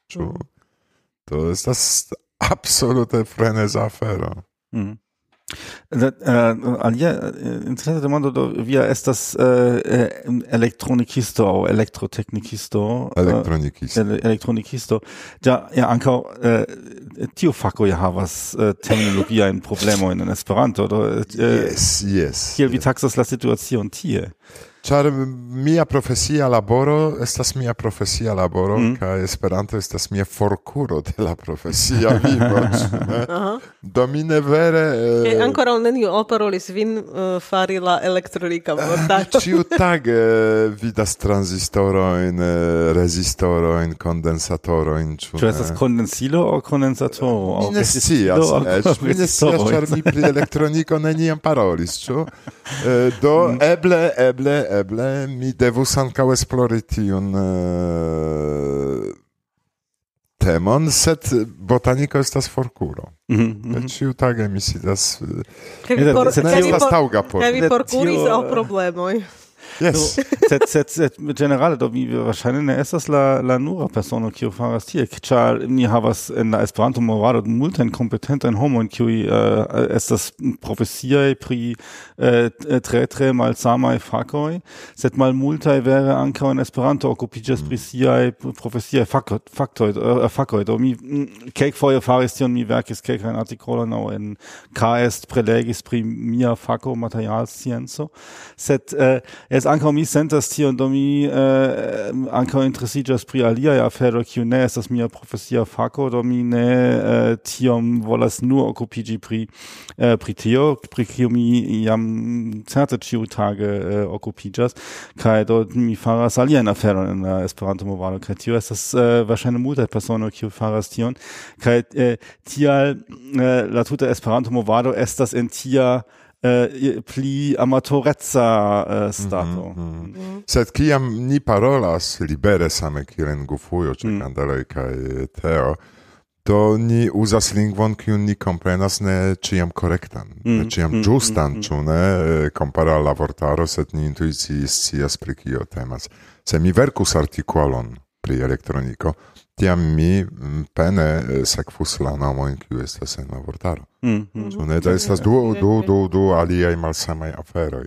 Ĉu? Mm. To estas absolute freneza afero. Mm. Uh, alia uh, interesa demando do via estas uh, elektronikisto aŭ elektroteknikisto elektronikisto. uh, elektronikisto. Ja ja ankaŭ uh, tiu fako ja havas uh, terminologiajn problemojn en Esperanto do uh, yes yes. kiel vi taksas la situacion tie Ĉar mia profesia laboro estas mia profesia laboro mm. kaj Esperanto estas mia forkuro de la profesia vivo. Do mi ne vere eh... E un neniu operolis vin uh, fari la elektronika ah, vortaĉo. Ĉiutage vidas tranzistorojn, eh, rezistorojn, kondensatorojn. Ĉu estas kondensilo aŭ kondensatoro? Mi ne scias, mi ne scias, ĉar mi pri elektroniko neniam parolis, ĉu? Eh, do mm. eble, eble eble mi devus ankaŭ esplori tiun uh, temon, sed botaniko estas forkuro. Mm -hmm. Ĉiu tage mi sidas... Kaj vi por, por... por... por... aŭ problemoj. Yes. set set set generale do mi wahrscheinlich ne estas la la nura persona kiu faras tie, char ni havas en la Esperanto movado homo in homojn äh, uh, estas profesia pri uh, tre tre mal samai fakoi, set mal malmultaj vere anka en Esperanto okupiĝas pri mm. siaj profesiaj faktoj uh, fakoj. Do mi mm, kelkfoje faris tion, mi verkis ein artikolo aŭ en KS prelegis pri mia fako materialscienco, set uh, es ankaŭ mi sentas tion, do mi eh, ankaŭ interesiĝas pri aliaj aferoj, kiu ne estas mia profesia fako, do mi ne eh, tiom volas nur okupiĝi pri eh, pri tio, pri kiu mi jam certe ĉiutage eh, okupiĝas kaj do mi faras aliajn aferojn en la Esperanto-movado kaj tio estas eh, verŝajne multaj personoj, kiu faras tion kaj eh, tial eh, la tuta Esperanto-movado estas en tia uh, pli amatoreca uh, eh, mhm, stato. Mhm, mhm. Mm -hmm, mm -hmm. Sed kiam ni parolas libere same kiel en Gufujo, ĉe mm. Kandeloj kaj Teo, do ni uzas lingvon kiun ni komprenas ne ĉiam korektan, mm. ne ĉiam mm. ĝustan, mm. mm ĉu mm. ne eh, kompara la vortaro, sed ni intuicie scias pri kio temas. Se mi verkus artikolon pri elektroniko, tiam mi mm, pene eh, sekvus la nomojn kiu estas en la vortaro. Mm -hmm. Ĉu ne? Do estas du, du, du, du aliaj malsamaj aferoj.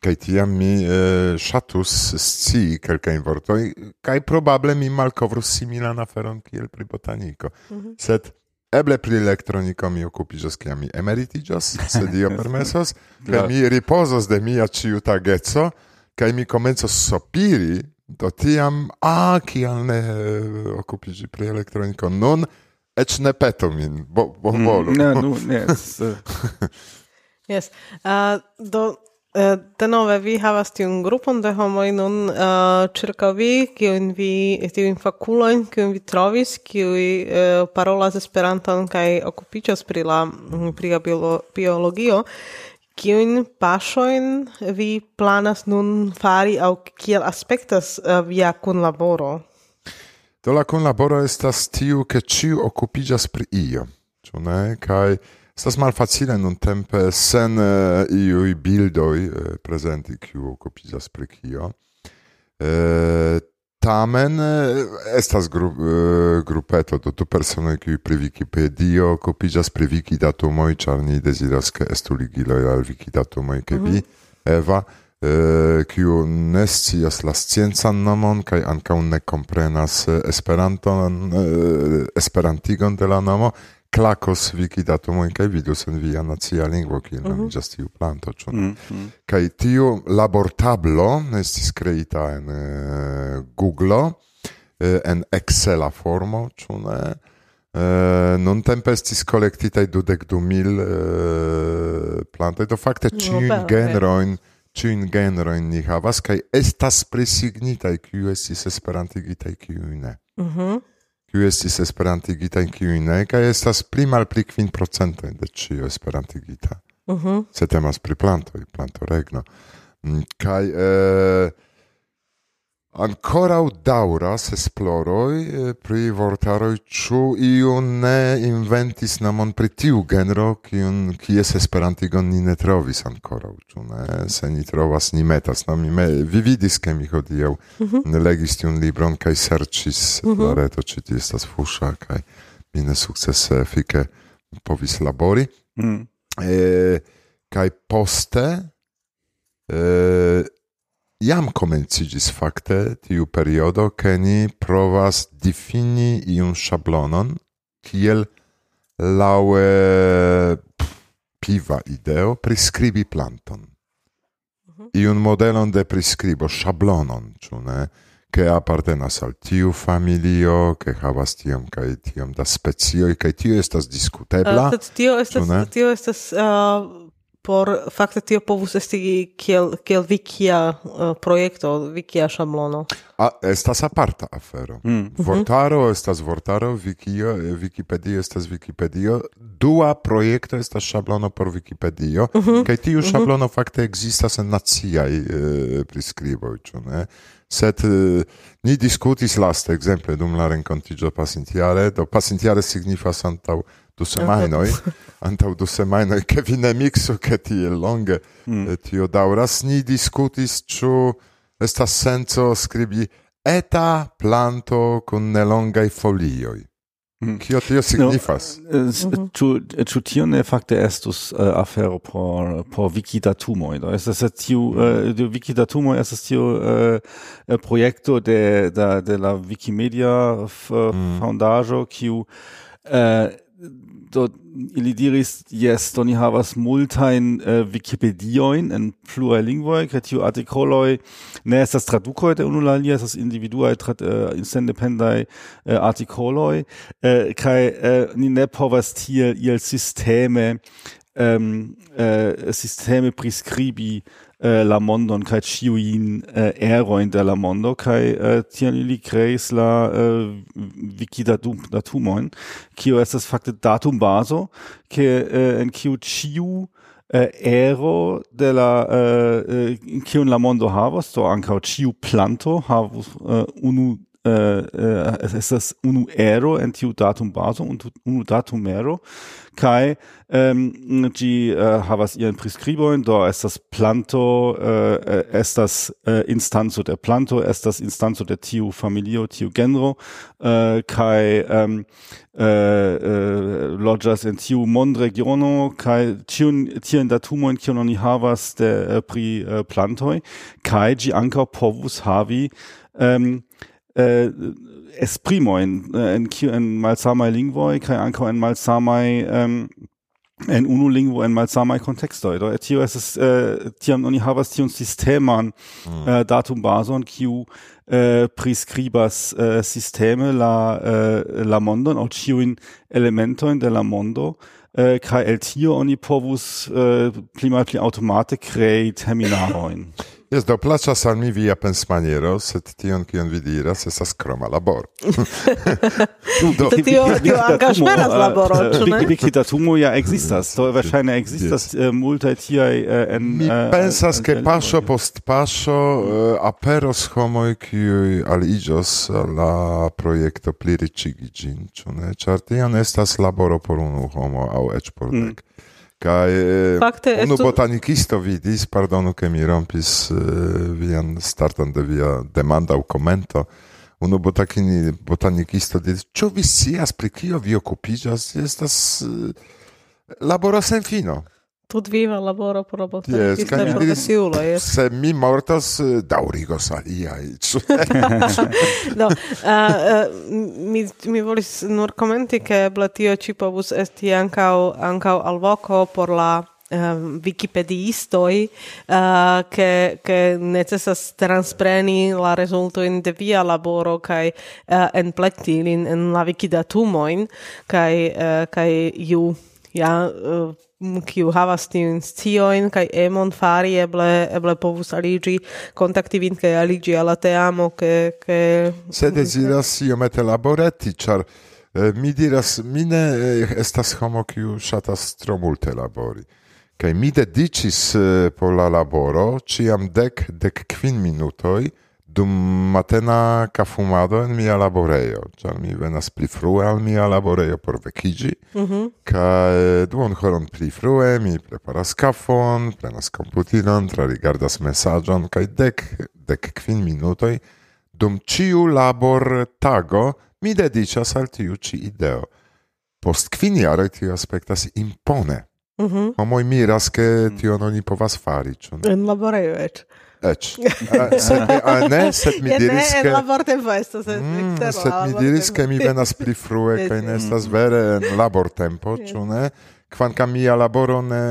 Kaj tiam mi eh, ŝatus scii kelkajn vortojn kaj probable mi malkovrus similan aferon kiel pri botaniko. Mm -hmm. Sed eble pri elektroniko mi okupiĝos kiam mi emeritiĝos, se Dio permesos, kaj mi ripozos de mia ĉiutageco kaj mi komencos sopiri Do tiam, a, kial ne eh, okupiĝi pri elektroniko nun, ec ne peto min, bo, bonvolu. Mm, ne, nu, ne. Eh. yes. Uh, do, uh, denove, vi havas tiun grupon de homoj nun uh, ĉirkaŭ vi, kiujn vi, tiujn fakulojn, kiujn vi trovis, kiuj uh, parolas Esperanton kaj okupiĝas pri la pri biolo, biologio, Kiun paŝojn vi planas nun fari aŭ kiel aspektas uh, via kunlaboro? Do la kunlaboro estas tiu, ke ciu okupiĝas pri io, ĉu ne? Kai estas malfacile nuntempe sen eh, uh, iui bildoi uh, eh, presenti kiu okupiĝas pri kio. Uh, tamen eh, estas grup, eh, grupeto do tu personoj kiuj pri Wikipedio okupiĝas pri Wikidatumoj, ĉar ni deziras ke estu ligiloj al Wikidatumoj kaj mm -hmm. Eva, eh, kiu ne scias la sciencan nomon kaj ankaŭ ne komprenas Esperanton, Esperantigon de la nomo, klakos wikidatumojn kaj vidus en via nacia lingvo kiel mhm. nomiĝas tiu planto, ĉu ne? Mm, mm. Kaj tiu labortablo estis kreita en uh, Google eh, en Excela formo, ĉu ne? Eh, uh, non tempe estis collectitae dudec du mil uh, plantae, do facte ciun no, generoin, ciun generoin ni havas, cae estas presignitae, ciu estis esperantigitae, ciu ne. Mm kiu estis esperantigita en kiu ne kaj estas pli malpli kvin procento de ĉio esperantigita. Uh -huh. Se temas pri plantoj, plantoregno. Mm, kaj eh, Ancorau dauras esploroi eh, pri vortaroi ciu iu ne inventis namon pri tiu genro kiun kies esperantigon ni ne trovis ancorau, ciu ne se ni trovas ni metas. No, mi me, vi vidis ke mi hodiau mm -hmm. ne legis tiun libron kaj sercis mm -hmm. la reto ci ti estas fusha kaj mi ne successe efike povis labori. Mm. E, kaj poste e, jam komencigis fakte tiu periodo, ke ni provas difini iun szablonon, kiel laue piva ideo prescribi planton. Mhm. Iun modelon de prescribo, szablonon, ĉu ne? che appartenas al tiu familio, che havas tiom kaj tiom da specioj, kaj tio estas diskutebla. Uh, tio estas, tio estas uh, por fakte tio povus esti kiel kiel vikia uh, projekto vikia šablono a estas aparta afero. Mm. Mm-hmm. vortaro estas vortaro vikia eh, wikipedia estas wikipedia. Dua projekto estas šablono por wikipedia mm -hmm. kaj tiu mm-hmm. šablono mm -hmm. fakte ekzistas en naciaj uh, priskriboj ĉu ne? Sed uh, ni diskutis laste ekzemple dum la renkontiĝo pasintiare. Do pasintiare signifas antaŭ du semajnoj, antaŭ du semajnoj, ke vi ne mikso ke tiel longe mm. tio daŭras, ni diskutis ĉu estas senco skribi eta planto kun nelongaj folioj. Kio mm. tio signifas? Ĉu no, ĉu tio ne fakte estus uh, afero por por Wikidatumoj? Do estas tiu mm. eh, uh, Wikidatumoj estas tiu uh, eh, projekto de da de la Wikimedia mm. Foundajo kiu uh, do ili diris yes do ni havas multain uh, eh, wikipedioin en pluraj lingvoi kaj tiu artikoloj ne estas tradukoj de unu la alia estas individuaj eh, sendependaj uh, artikoloj eh, kaj ni ne povas tiel iel sisteme um, sisteme priskribi la mondon kai chiuin uh, erojn de la mondo kai uh, äh, äh, tian ili kreis la eh, wikidatum datumojn kio estas fakte datumbazo ke uh, en kiu ĉiu uh, ero de la uh, kiun la mondo havas do ankaŭ ĉiu planto havas uh, unu äh, uh, es das UNU-Ero, NTU-Datum-Baso und UNU-Datum-Ero. kai ähm, die äh, havas ihren priskribojn do estas planto äh, äh estas äh, Instanzo der planto estas Instanzo der tiu familio tiu genro. Äh, kai ähm, äh, äh, loĝas en tiu mondregiono. Kai tiun tiajn Datumoin, Kiononi havas de äh, pri äh, Plantoi, Kai ĝi ankaŭ povus havi. Ähm, äh, esprimojn en kiu en malsamaj lingvoj kaj ankaŭ en malsamaj um, en unu lingvo en malsamaj kontekstoj do tio estas uh, tiam oni havas tiun sisteman mm. Eh, uh, datumbazon kiu uh, priskribas uh, sisteme la uh, la mondon aŭ ĉiujn elementojn de la mondo äh, kaj el tio oni povus äh, pli malpli automate krei terminarojn. Jest do placas al mi via pensmaniero, sed tion kion vi diras estas kroma labor. do tio tio ankaŭ ah, laboro, ĉu ne? Diktatumo ja ekzistas, do mm. verŝajne ekzistas eh, multaj tiaj eh, en Mi eh, pensas ke paŝo post paŝo aperos homoj kiuj aliĝos al la projekto pliriĉigi ĝin, ĉu ne? Ĉar tion estas laboro por unu homo aŭ eĉ por mm. dek. Kai Fakte eh, unu estu... botanikisto vidis, pardonu, ke mi rompis uh, vian starton de via demanda aŭ komento. Unu botakini, botanikisto diris, ĉu vi scias pri kio vi okupiĝas? Estas uh, laboro sen fino tut viva laboro por botta yes, quista professiulo yes. se mi mortas eh, daurigos aliai do uh, eh, uh, eh, mi, mi volis nur commenti che blatio ci povus esti ancau, ancau alvoco por la um, wikipediistoj uh, ke ke necesas transpreni la rezultojn de via laboro kaj uh, enplekti ilin en la wikidatumojn kaj uh, kaj ju ja uh, kiu havas tiun scioin kaj emon fari eble eble povus aliĝi kontakti vin kaj aliĝi al la teamo ke ke se deziras iomete laboreti ĉar eh, mi diras mi ne eh, estas homo kiu ŝatas tro multe labori. Kaj mi dediĉis eh, por la laboro ĉiam dek dek kvin minutoj dum matena kafumado en mia laborejo, ĉar mi venas pli frue al mia laborejo por vekiĝi, mm -hmm. kaj eh, duon horon pli frue mi preparas kafon, prenas komputilon, trarigardas mesaĝon kaj dek, dek kvin minutoj dum ĉiu labor tago mi dediĉas al tiu ĉi ideo. Post kvin jaroj tio aspektas impone. Mm -hmm. Homoj miras, ke tion oni povas fari, ĉu ne? En laborejo eĉ. Ec. Ah, sed mi, a ne, sed mi diris, ke... La vortempo estas mm, Sed mi diris, ke mi venas pli frue, kaj ne estas vere en labortempo, ĉu ne? Kvankam mia laboro ne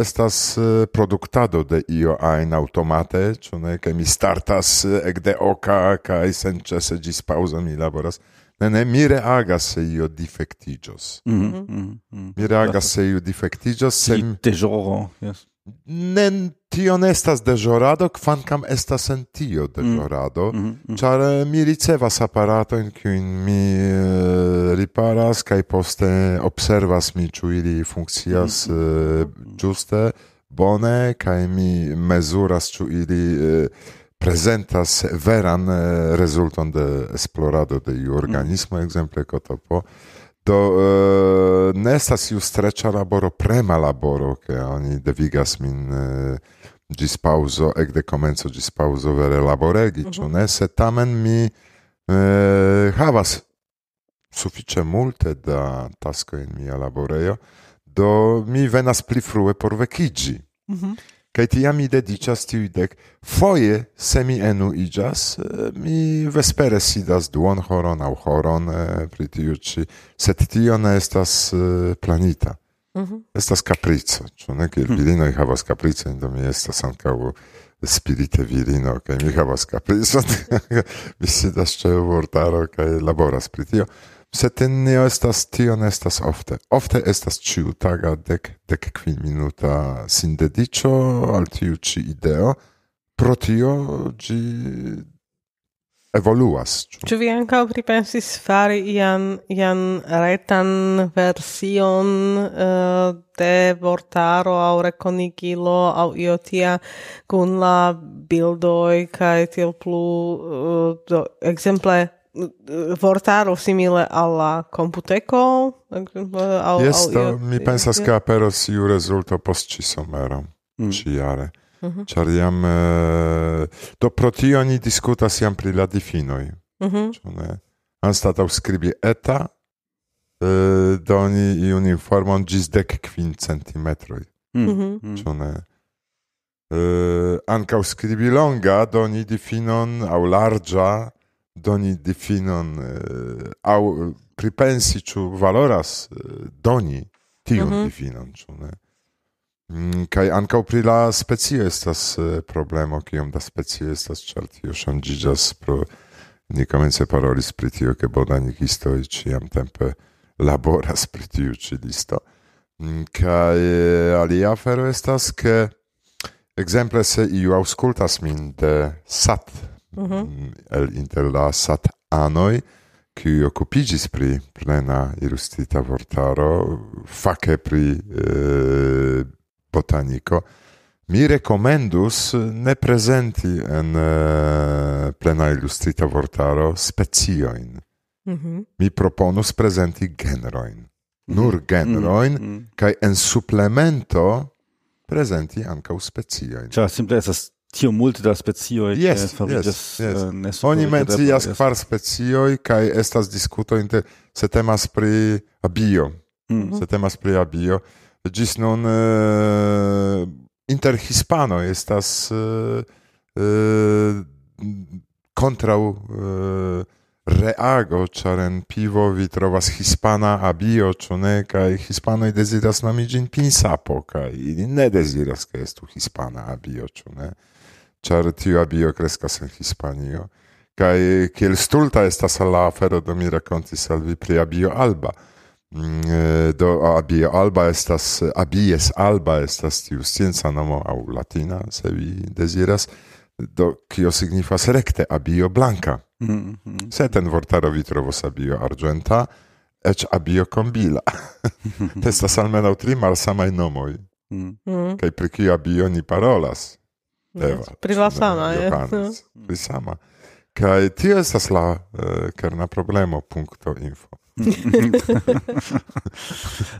estas eh, produktado de io ajn aŭtomate, ĉu ne, Kaj mi startas eh, ekde oka kaj senĉese ĝis paŭzo mi laboras. Ne, ne, mi reagas se io defektiĝos. Mm -hmm. Mm -hmm. Mhm. Mi reagas se io defektiĝos. Se... Te joro, yes nen tion estas dejorado, kvankam estas en tio dejorado, mm. mm -hmm. ĉar eh, mi ricevas aparatojn kiujn mi uh, riparas kaj poste observas mi ĉu ili funkcias mm -hmm. uh, ĝuste bone kaj mi mezuras ĉu ili uh, prezentas veran rezulton de esplorado de iu organismo, mm. -hmm. ekzemple kotopo. Do e, ne estas iu streĉa laboro, prema laboro, ke oni devigas min eh, e, gis pauso, ekde komenco gis pauso vere laboregi, mm -hmm. ĉu mhm. ne? Se tamen mi e, havas sufiĉe multe da tasko en mia laborejo, do mi venas pli frue por vekiĝi. Mm -hmm kaj tiam mi dediĉas tiudek. Foje, se mi enuiĝas, eh, mi vespere sidas duon horon aŭ horon eh, pri tiu ĉi, sed tio ne estas eh, planita. Mm -hmm. Estas kaprico ĉu ne? Kiel hm. virinoj havas capricojn, do mi estas ankaŭ spirite virino, kaj mi havas capricon, mi sidas ĉe vortaro kaj laboras pri tio. Sed neo estas tio ne estas ofte. Ofte estas ĉiutaga dek dek kvin minuta sindediĉo al tiu ĉi ideo. Pro tio ĝi evoluas. Ĉu vi ankaŭ pripensis fari ian ian retan version uh, de vortaro aŭ rekonigilo aŭ io tia kun la bildoj kaj tiel plu uh, do, ekzemple vortaro simile alla computeco al Jest to, al... Uh, mi pensas ke aperos iu rezulto post ci somero mm. ci jare mm -hmm. ĉar jam eh, do pro tio ni diskutas jam pri la difinoj mm -hmm. ĉu ne anstataŭ skribi eta eh, uh, doni iun informon ĝis dek kvin centimetroj mm -hmm. ĉu ne Uh, ankaŭ skribi longa doni difinon aŭ larĝa doni difinon eh, aŭ pripensi ĉu valoras eh, doni tiun mhm. mm -hmm. difinon ĉu ne kaj ankaŭ pri la specio estas eh, problemo kiom da specio estas ĉar tio ŝanĝiĝas pro ni komence parolis pri tio ke botanikistoj ĉiamtempe laboras pri tiu ĉi listo mm, kaj alia afero estas ke ekzemple se iu aŭskultas min de sat mm, el inter la sat anoi qui occupigis pri plena illustrita vortaro face pri eh, botanico mi recomendus ne presenti en eh, plena illustrita vortaro specioin mm -hmm. mi proponus presenti generoin mhm. nur generoin mm -hmm. kai en supplemento presenti anca specioin cioè simple estas tio multe da specio Yes, yes, yes. ne Oni mencias kvar specioj kaj estas diskuto inter se temas pri abio. Mhm. Se temas pri abio. Ĝis nun eh, inter hispanoj estas eh, eh, kontraŭ eh, reago, ĉar en pivo vi trovas hispana abio, ĉu ne? Kaj hispanoj deziras nomi ĝin pinsapo, kaj ili ne deziras, ke estu hispana abio, ĉu ne? char tiu abio crescas en Hispanio. Kai kiel stulta estas la afero do mi rakontis al vi pri abio alba. Mm, eh, do abio alba estas abies alba estas tiu scienca nomo aŭ latina se vi deziras do kio signifas recte abio blanca. Mm -hmm. Se en vortaro vi trovos abio argenta, ec abio combila. estas almenaŭ tri malsamaj nomoj. Mm. mm. Kaj pri kio abio ni parolas? Eva. Pri la sama, je. Eh? Johannes, pri sama. Kaj tio estas la eh, uh, kerna problemo punkto info.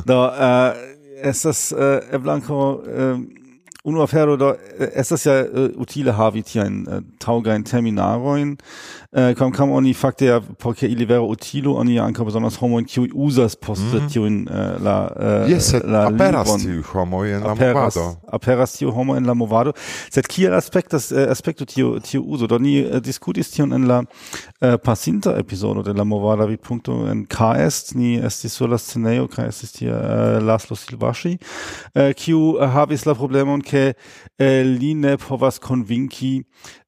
Do, uh, estas uh, eblanko... Uh, unu afero do estas ja uh, utile havi tiajn uh, taŭgajn terminarojn uh, eh, kvankam kam oni fakte ja por ke ili vero utilo oni ja ankaŭ bezonas homojn kiuj uzas poste mm. tiujn uh, la uh, yes, la aperas tiu homoj en la aperas, movado. aperas tiu homo en la movado. Sed kiel aspektas uh, aspekto tiu tiu uzo? Do ni uh, diskutis tion en la uh, pasinta epizodo de la movada vi punkto en KS ni estis sur la sceneo kaj estis tie uh, Laszlo silvashi uh, kiu uh, havis la problemon ke ke eh, li ne povas konvinki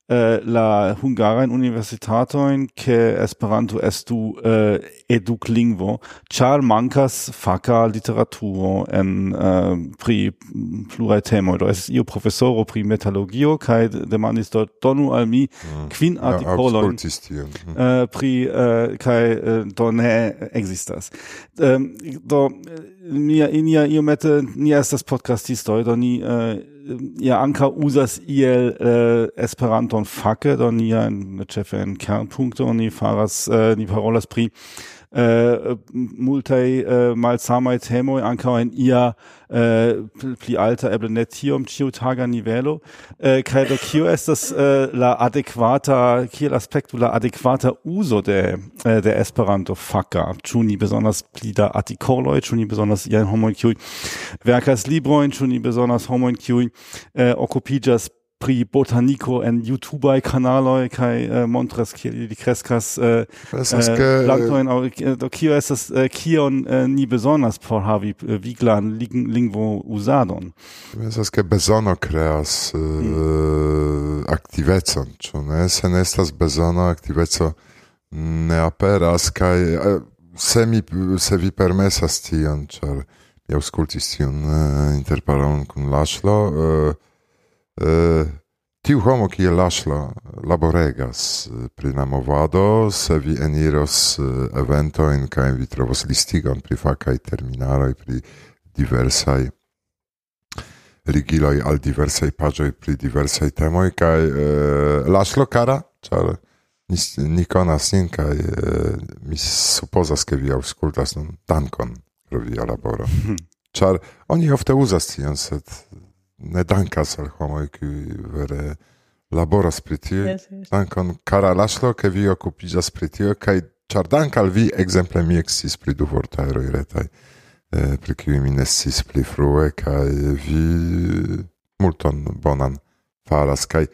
eh, la hungaran universitatojn ke Esperanto estu eh, eduklingvo, ĉar mankas faka literaturo en eh, pri pluraj temoj. Do estis io profesoro pri metalurgio kaj demandis do donu al mi mm. kvin artikolojn mm. eh, pri eh, kai eh, do ne. Ehm, eh, do nia inia iomete ni estas podcastistoj, do ni eh, Äh, ja Anker usas iel äh, Esperanton facke, do nia ne ĉefe en kernpunkto oni faras äh, die parolas pri Äh, eh, multaj uh, äh, malsamaj temoj ankaŭ en ia eh, pli alta eble ne tiom ĉiutaga nivelo. Uh, kaj do kio estas uh, la adekvata kiel aspekto la adekvata uzo de uh, de Esperanto faka ĉu ni besonders pli da artikoloj? Ĉu ni besonders iajn homoj kiuj verkas librojn ĉu ni besonders homoj kiuj uh, okupiĝas pri botaniko en YouTubaj kanaloj kaj uh, montras kiel ili kreskas eh, eh, eh, plantojn aŭ eh, do kio estas eh, kion eh, ni bezonas por havi viglan ling lingvo uzadon estas ke bezono kreas uh, mm. aktivecon ĉu ne se ne estas bezono aktiveco ne aperas kaj eh, se mi se vi permesas tion ĉar mi aŭskultis tion uh, interparon kun Laŝlo uh, Eh, tiu homo kiel Lasla laboregas eh, pri la movado, se vi eniros eh, eventojn kaj vi trovos listigon pri fakaj terminaroj, pri diversaj ligiloj al diversaj paĝoj pri diversaj temoj kaj e, Laslo kara, ĉar ni konas nin kaj mi supozas ke vi aŭskultas nun dankon pro via laboro. Ĉar oni ofte uzas tion, sed ne dankas al homoj kiuj vere laboras pri tio. Yes, yes. Dankon kara Laszlo, ke vi okupiĝas pri tio kaj ĉar dankal vi ekzemple mi eksciis pri du vortaroj retaj eh, pri kiuj mi ne sciis pli frue kaj vi multon bonan faras kaj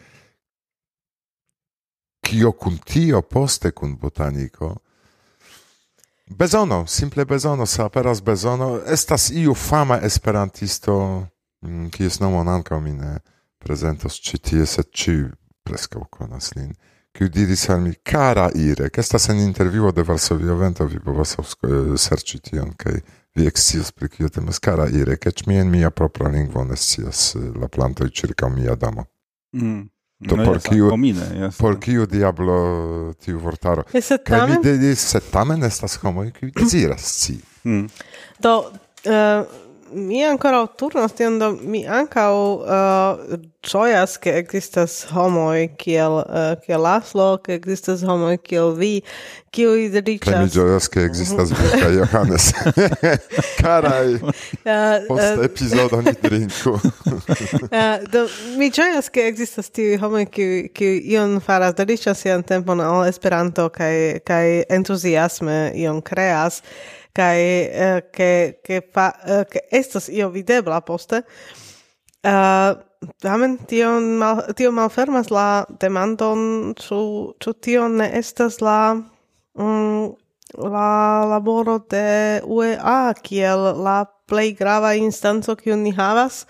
kio kun tio poste kun botaniko Bezono, simple bezono, se aperas bezono, estas iu fama esperantisto Mm, kies nomon ankaŭ mi ne prezentos ĉi tie, sed ĉiuj preskaŭ konas lin, kiu diris al mi kara che estas en intervjuo de Varsovia Vento, vi povas eh, serci tion kai vi ekscias pri kio temas kara ire che mi en mia propra lingvo ne scias eh, la plantoj circa mia damo mm, mm. Do no por kiu komine, por kiu diablo tiu vortaro. Kaj mi diris, se tamen estas homoj kiuj deziras sci. Mm. Do uh, mi ancora turnas tion do mi ancau uh, eh, gioias che existas homoi kiel, uh, kiel laslo che existas homoi kiel vi, kiu dediĉas... Kaj mi gioias che existas vi kaj Johannes. carai uh, eh, post episodio ni drinku. uh, do, mi gioias che existas homo homoi kiui, kiui ion faras, delicias sian tempon al Esperanto kai, kai entusiasme ion creas kai eh, ke ke fa eh, ke estas io videbla poste uh, tamen tion mal tio malfermas la demandon ĉu ĉu tio ne estas la mm, la laboro de UEA kiel la plej grava instanco kiun ni havas.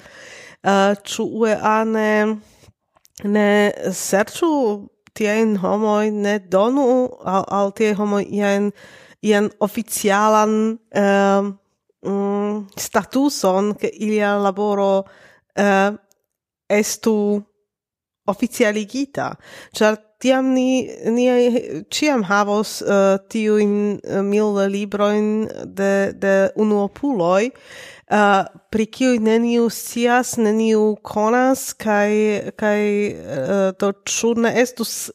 Eh, ĉu uh, UEA ne ne serĉu tiajn homoj ne donu al, al tiaj homoj iajn ian oficialan uh, um, mm, statuson che ilia laboro uh, estu oficialigita. Ĉar tiam ni ni ciam havos eh, uh, tiu in uh, eh, mil libroin de de unuopuloi uh, pri kiu neniu scias neniu konas kaj kaj uh, to ĉu ne estus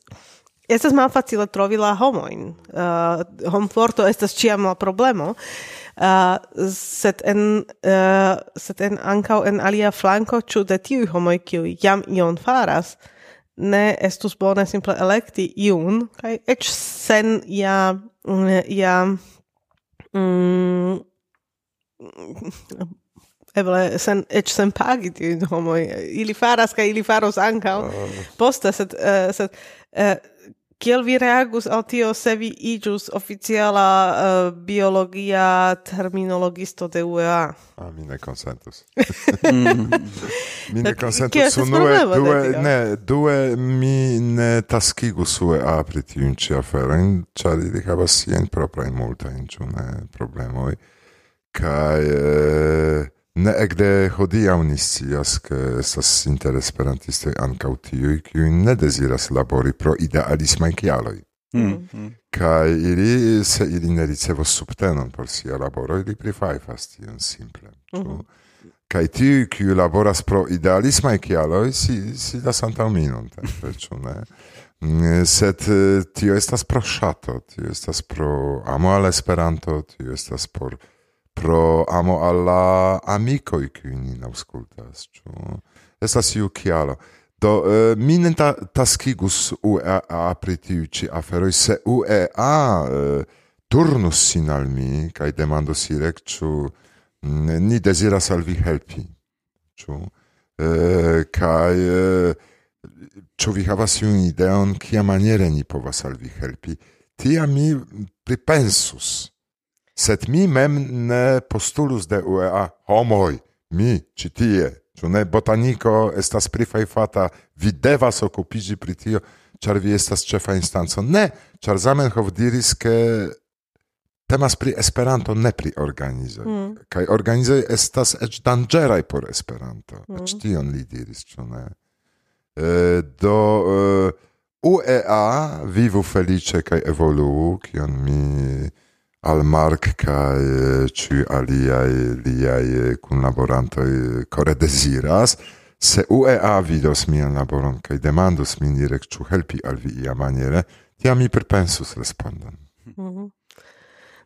estas malfacile trovi la homoin. Uh, homforto estas ciam la problemo, uh, sed en, uh, sed en ankau en alia flanko ĉu de tiuj homoj kiuj jam ion faras, ne estus bone simple elekti iun, kaj eĉ sen ja, ja, mm, eble sen eĉ sen pagi tiuj homoj ili faras kaj ili faros ankaŭ oh. poste sed uh, sed uh, Kiel vi reagus al tio se vi igius oficiala uh, biologia terminologisto de UEA? Ah, mi ne consentus. mi ne consentus. Unue, due, ne, due, mi ne taskigus UEA pri tiun ci aferoin, char ili havas sien proprain multain, ciu ne problemoi. Kai... Eh, Ne ekde hodiaŭ ni scias, ke estas inter esperantistoj ankaŭ tiuj, kiuj ne deziras labori pro idealismaj kialoj. Mm. Mm. Kaj ili, se ili ne ricevos subtenon por sia laboro, ili prifajfas tion simple. Mm -hmm. Kaj tiuj, kiuj laboras pro idealismaj kialoj, si, sidas antaŭ mi nuntempe, ĉu ne? Mm, sed tio estas pro ŝato, tio estas pro amo al Esperanto, tio estas por pro amo alla amico i nin auscultas, ĉu estas iu kialo. Do uh, mi ne ta taskigus UEA pri tiu ĉi aferoj, se UEA uh, eh, turnus sin al mi kaj demandos irek ĉu mm, ni deziras al vi helpi, ĉu uh, kaj ĉu vi havas iun ideon kiamaniere ni povas al vi helpi. Tia mi pripensus sed mi mem ne postulus de UEA homoj, mi ĉi tie, ĉu ne botaniko estas prifajfata, vi devas okupiĝi pri tio, ĉar vi estas ĉefa instanco. Ne, ĉar Zamenhof diris, ke temas pri Esperanto, ne pri organizoj. Mm. Kaj organizoj estas eĉ danĝeraj por Esperanto. Mm. Eĉ tion li diris, ĉu ne? E, do... E, UEA vivu felice kaj evoluu, kion mi al Mark kai eh, ci aliai liai kunlaborantoj kore deziras, se UEA vidos mian laboron kaj demandos min direk ĉu helpi al vi iamaniere, tiam mi pripensus respondon. Mm -hmm.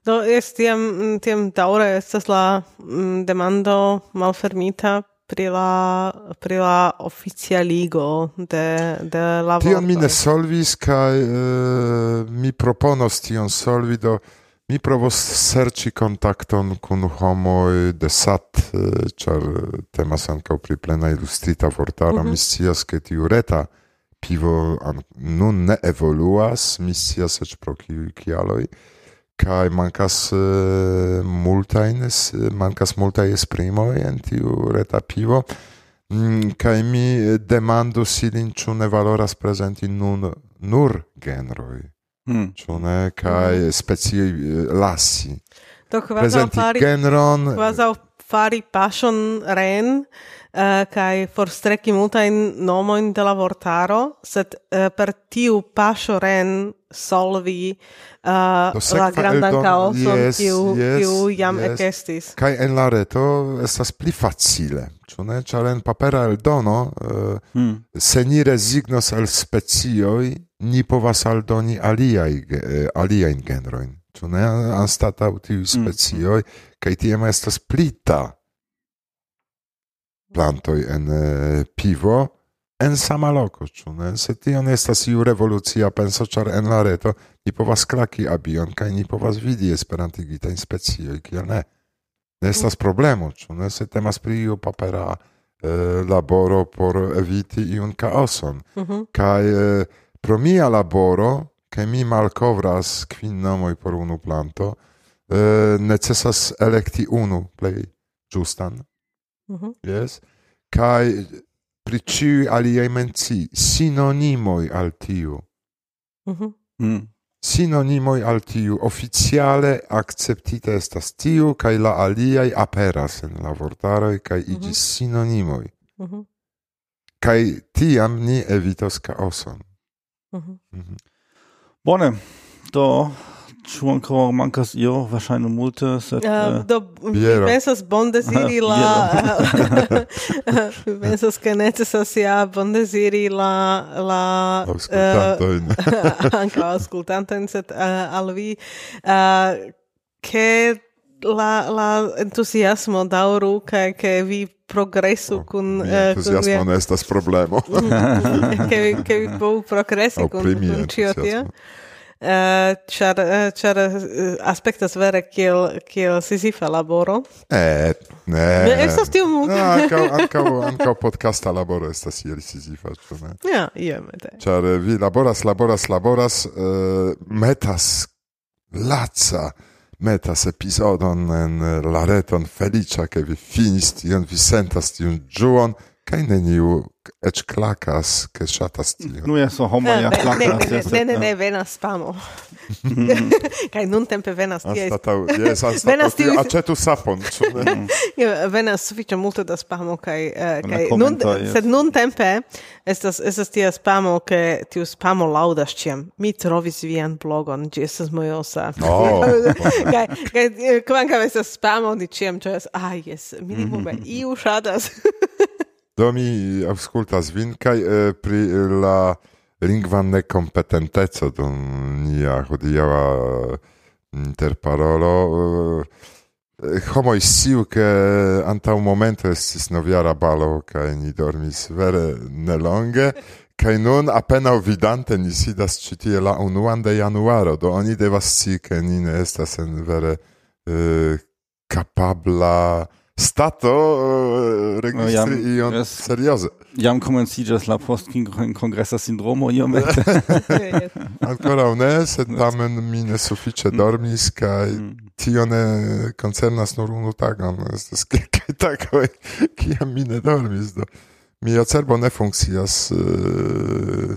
Do es tiam mm, tiam daŭre estas la mm, demando malfermita pri la pri la oficialigo de de la Tion mi ne solvis kaj uh, eh, mi proponos tion solvi do Mi provos serĉi kontakton kun homoj de Sat, eh, ĉar temas ankaŭ pri plena ilustrita vortaro. Mm -hmm. Mi scias, ke tiu reta pivo nun ne evoluas, mi scias eĉ pro kiuj kialoj. Kaj mankas eh, multajn, mankas multaj esprimoj en tiu reta pivo. Mm, kaj mi demandus ilin, ĉu ne valoras prezenti nun nur genroi. Hmm. Mm. Ĉu ne kaj mm. specie eh, lasi. Do kvazaŭ fari genron, kvazaŭ fari paŝon ren eh, uh, kaj forstreki multajn nomojn de la vortaro, sed uh, per tiu paŝo ren solvi uh, la grandan kaoson yes, kiu, yes, kiu jam yes. ekestis. Kaj en la reto estas pli facile, ĉu ne? Ĉar en papera eldono uh, mm. se ni rezignos al specioj, ni povas aldoni aliaj aliajn genrojn. Ĉu ne anstataŭ tiuj mm-hmm. specioj? Mm -hmm. kaj tiam estas plita plantoj en pivo en sama loko ĉu ne? Se tion estas iu revolucia penso ĉar en la reto ni povas klaki abion kaj ni povas vidi esperantigitajn specioj kiel ne? Ne estas problemo ĉu ne? Se temas pri iu papera laboro por eviti iun kaoson. Mm -hmm. kaj Pro mia laboro, che mi malcovras quin nomoi por unu planto, eh, necessas electi unu plei giustan. Mm -hmm. Yes? Kai pri ciui aliei menci sinonimoi al tiu. Mm -hmm. mm. Sinonimoi al tiu oficiale acceptita estas tiu, kai la aliei aperas en la vortaroi, kai mm -hmm. igis sinonimoi. Mm -hmm. Kai tiam ni evitos caoson. Mm -hmm. Bone, do Ĉu ankaŭ mankas io, wahrscheinlich multe, sed... Uh, do, mi pensas bondeziri la... mi pensas, che necesas ja bondeziri la... la aŭskultantojn. Uh, ankaŭ aŭskultantojn, sed uh, al vi, uh, ke la, la entusiasmo dauru, che, che vi progresu oh, kun eh, uh, entuziasmo ne estas problemo. ke vi ke vi bo progresi oh, kun kun ĉio tio. Eh, ĉar eh, ĉar aspektas vere kiel kiel sisifa laboro. Eh, ne. Ne estas tiu multe. Ankaŭ ankaŭ ankaŭ podcasta laboro estas iel Sisyfa, ĉu ne? Ja, iomete. Ĉar vi laboras, laboras, laboras, metas laca metas episodon en eh, la reton feliĉa, ke vi finis tion, vi sentas tiun ĝuon, Kaj neniu ec klakas ke shatas tio. Nu so homo ja clacas. Ne, ne, ne, venas spamo. Kaj nun tempe venas tie. Anstatau, jes, anstatau, acetu sapon. Venas sufiĉe multe da spamo, kaj, eh, kaj, nun, sed nun tempe estas, estas tia spamo, ke tiu spamo laudas ĉiam Mi trovis vian blogon, ĝi estas mojosa. No. Oh. Kaj, kaj, eh, kvankam estas spamo, di ĉiam cias, ah, jes, minimume, iu shatas. Do mi aŭskultas vin kaj eh, pri la lingva nekompetenteco dum nia hodiaŭa interparolo. Eh, homoj sciu, ke antaŭ momento estis novjara balo kaj ni dormis vere nelonge. Kaj nun apenaŭ vidante ni sidas ĉi tie la unuan de januaro, do oni devas scii, ke ni ne estas en vere eh, kapabla stato uh, registri uh, ion yes. serioze. Jam komenciĝas la postkongresa sindromo iomete. Ankoraŭ ne, sed tamen mi ne sufiĉe mm. dormis kaj mm. tio ne koncernas nur unu tagon. Estas kelkaj tagoj kiam mi ne dormis do. Mia cerbo ne funkcias eh, uh,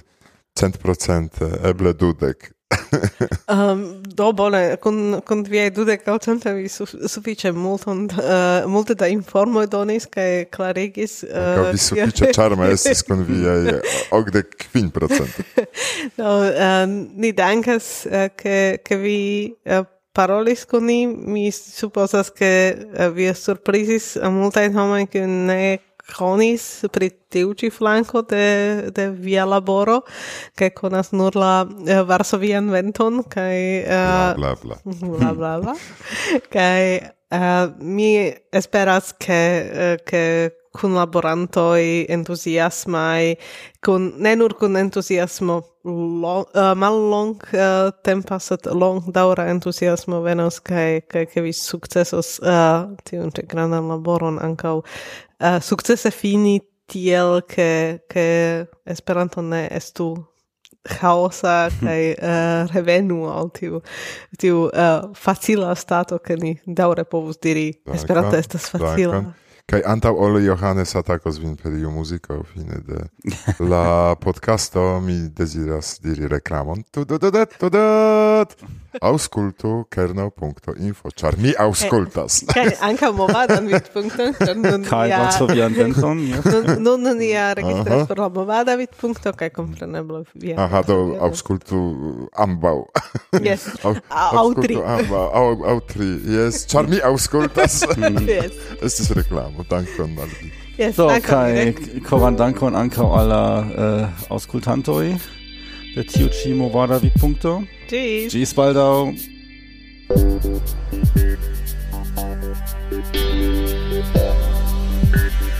centprocente, eble dudek. um, do bone, kun, kun viaj dudek eh, eh, vi su, sufiĉe multon, uh, multe da informoj donis kaj klarigis. Uh, vi eh, sufiĉe ĉarma estis kun viaj okdek kvin procentoj. no, uh, ni dankas, ke, ke vi parolis kun ni, mi supposas, ke vi surprizis multajn homojn, kiuj ne konis pri tiu ĉi flanko de, de via laboro, kaj konas nur la uh, varsovian venton, kaj... Uh, bla, bla, bla. bla, bla, bla. kaj uh, mi esperas, ke, uh, ke kun laborantoi entusiasmai, kun, ne nur kun entuziasmo long, uh, mal long uh, tempa, sed long daura entuziasmo venos, kai, kai, ke vi sukcesos uh, tiun ce grandan laboron ankaŭ Eh, uh, sukcese fini tiel ke ke Esperanto ne estu chaosa kaj uh, revenu al tiu tiu uh, facila stato ke ni daure povus diri Esperanto estas facila. Dankon. Kaj antaŭ ol Johannes atakos vin per iu muziko fine de la podcasto mi deziras diri reklamon. Tu do auskultu kernel.info, char mi auskultas. Eh, kaj anka movadan vidpunkton, ĉar nun Kaj bonsovian denton. Nun nun ja registras por la movada vidpunkto kaj kompreneble via. Aha, do auskultu ambau. Yes. autri. tri. Aŭ. Yes, char mi auskultas. Yes. Estis reklamo, dankon al vi. Yes, so, kaj koran dankon ankaŭ al la eh, aŭskultantoj. Der Tio Chimo war David Punkto. Tschüss. Tschüss, Baldau. Thank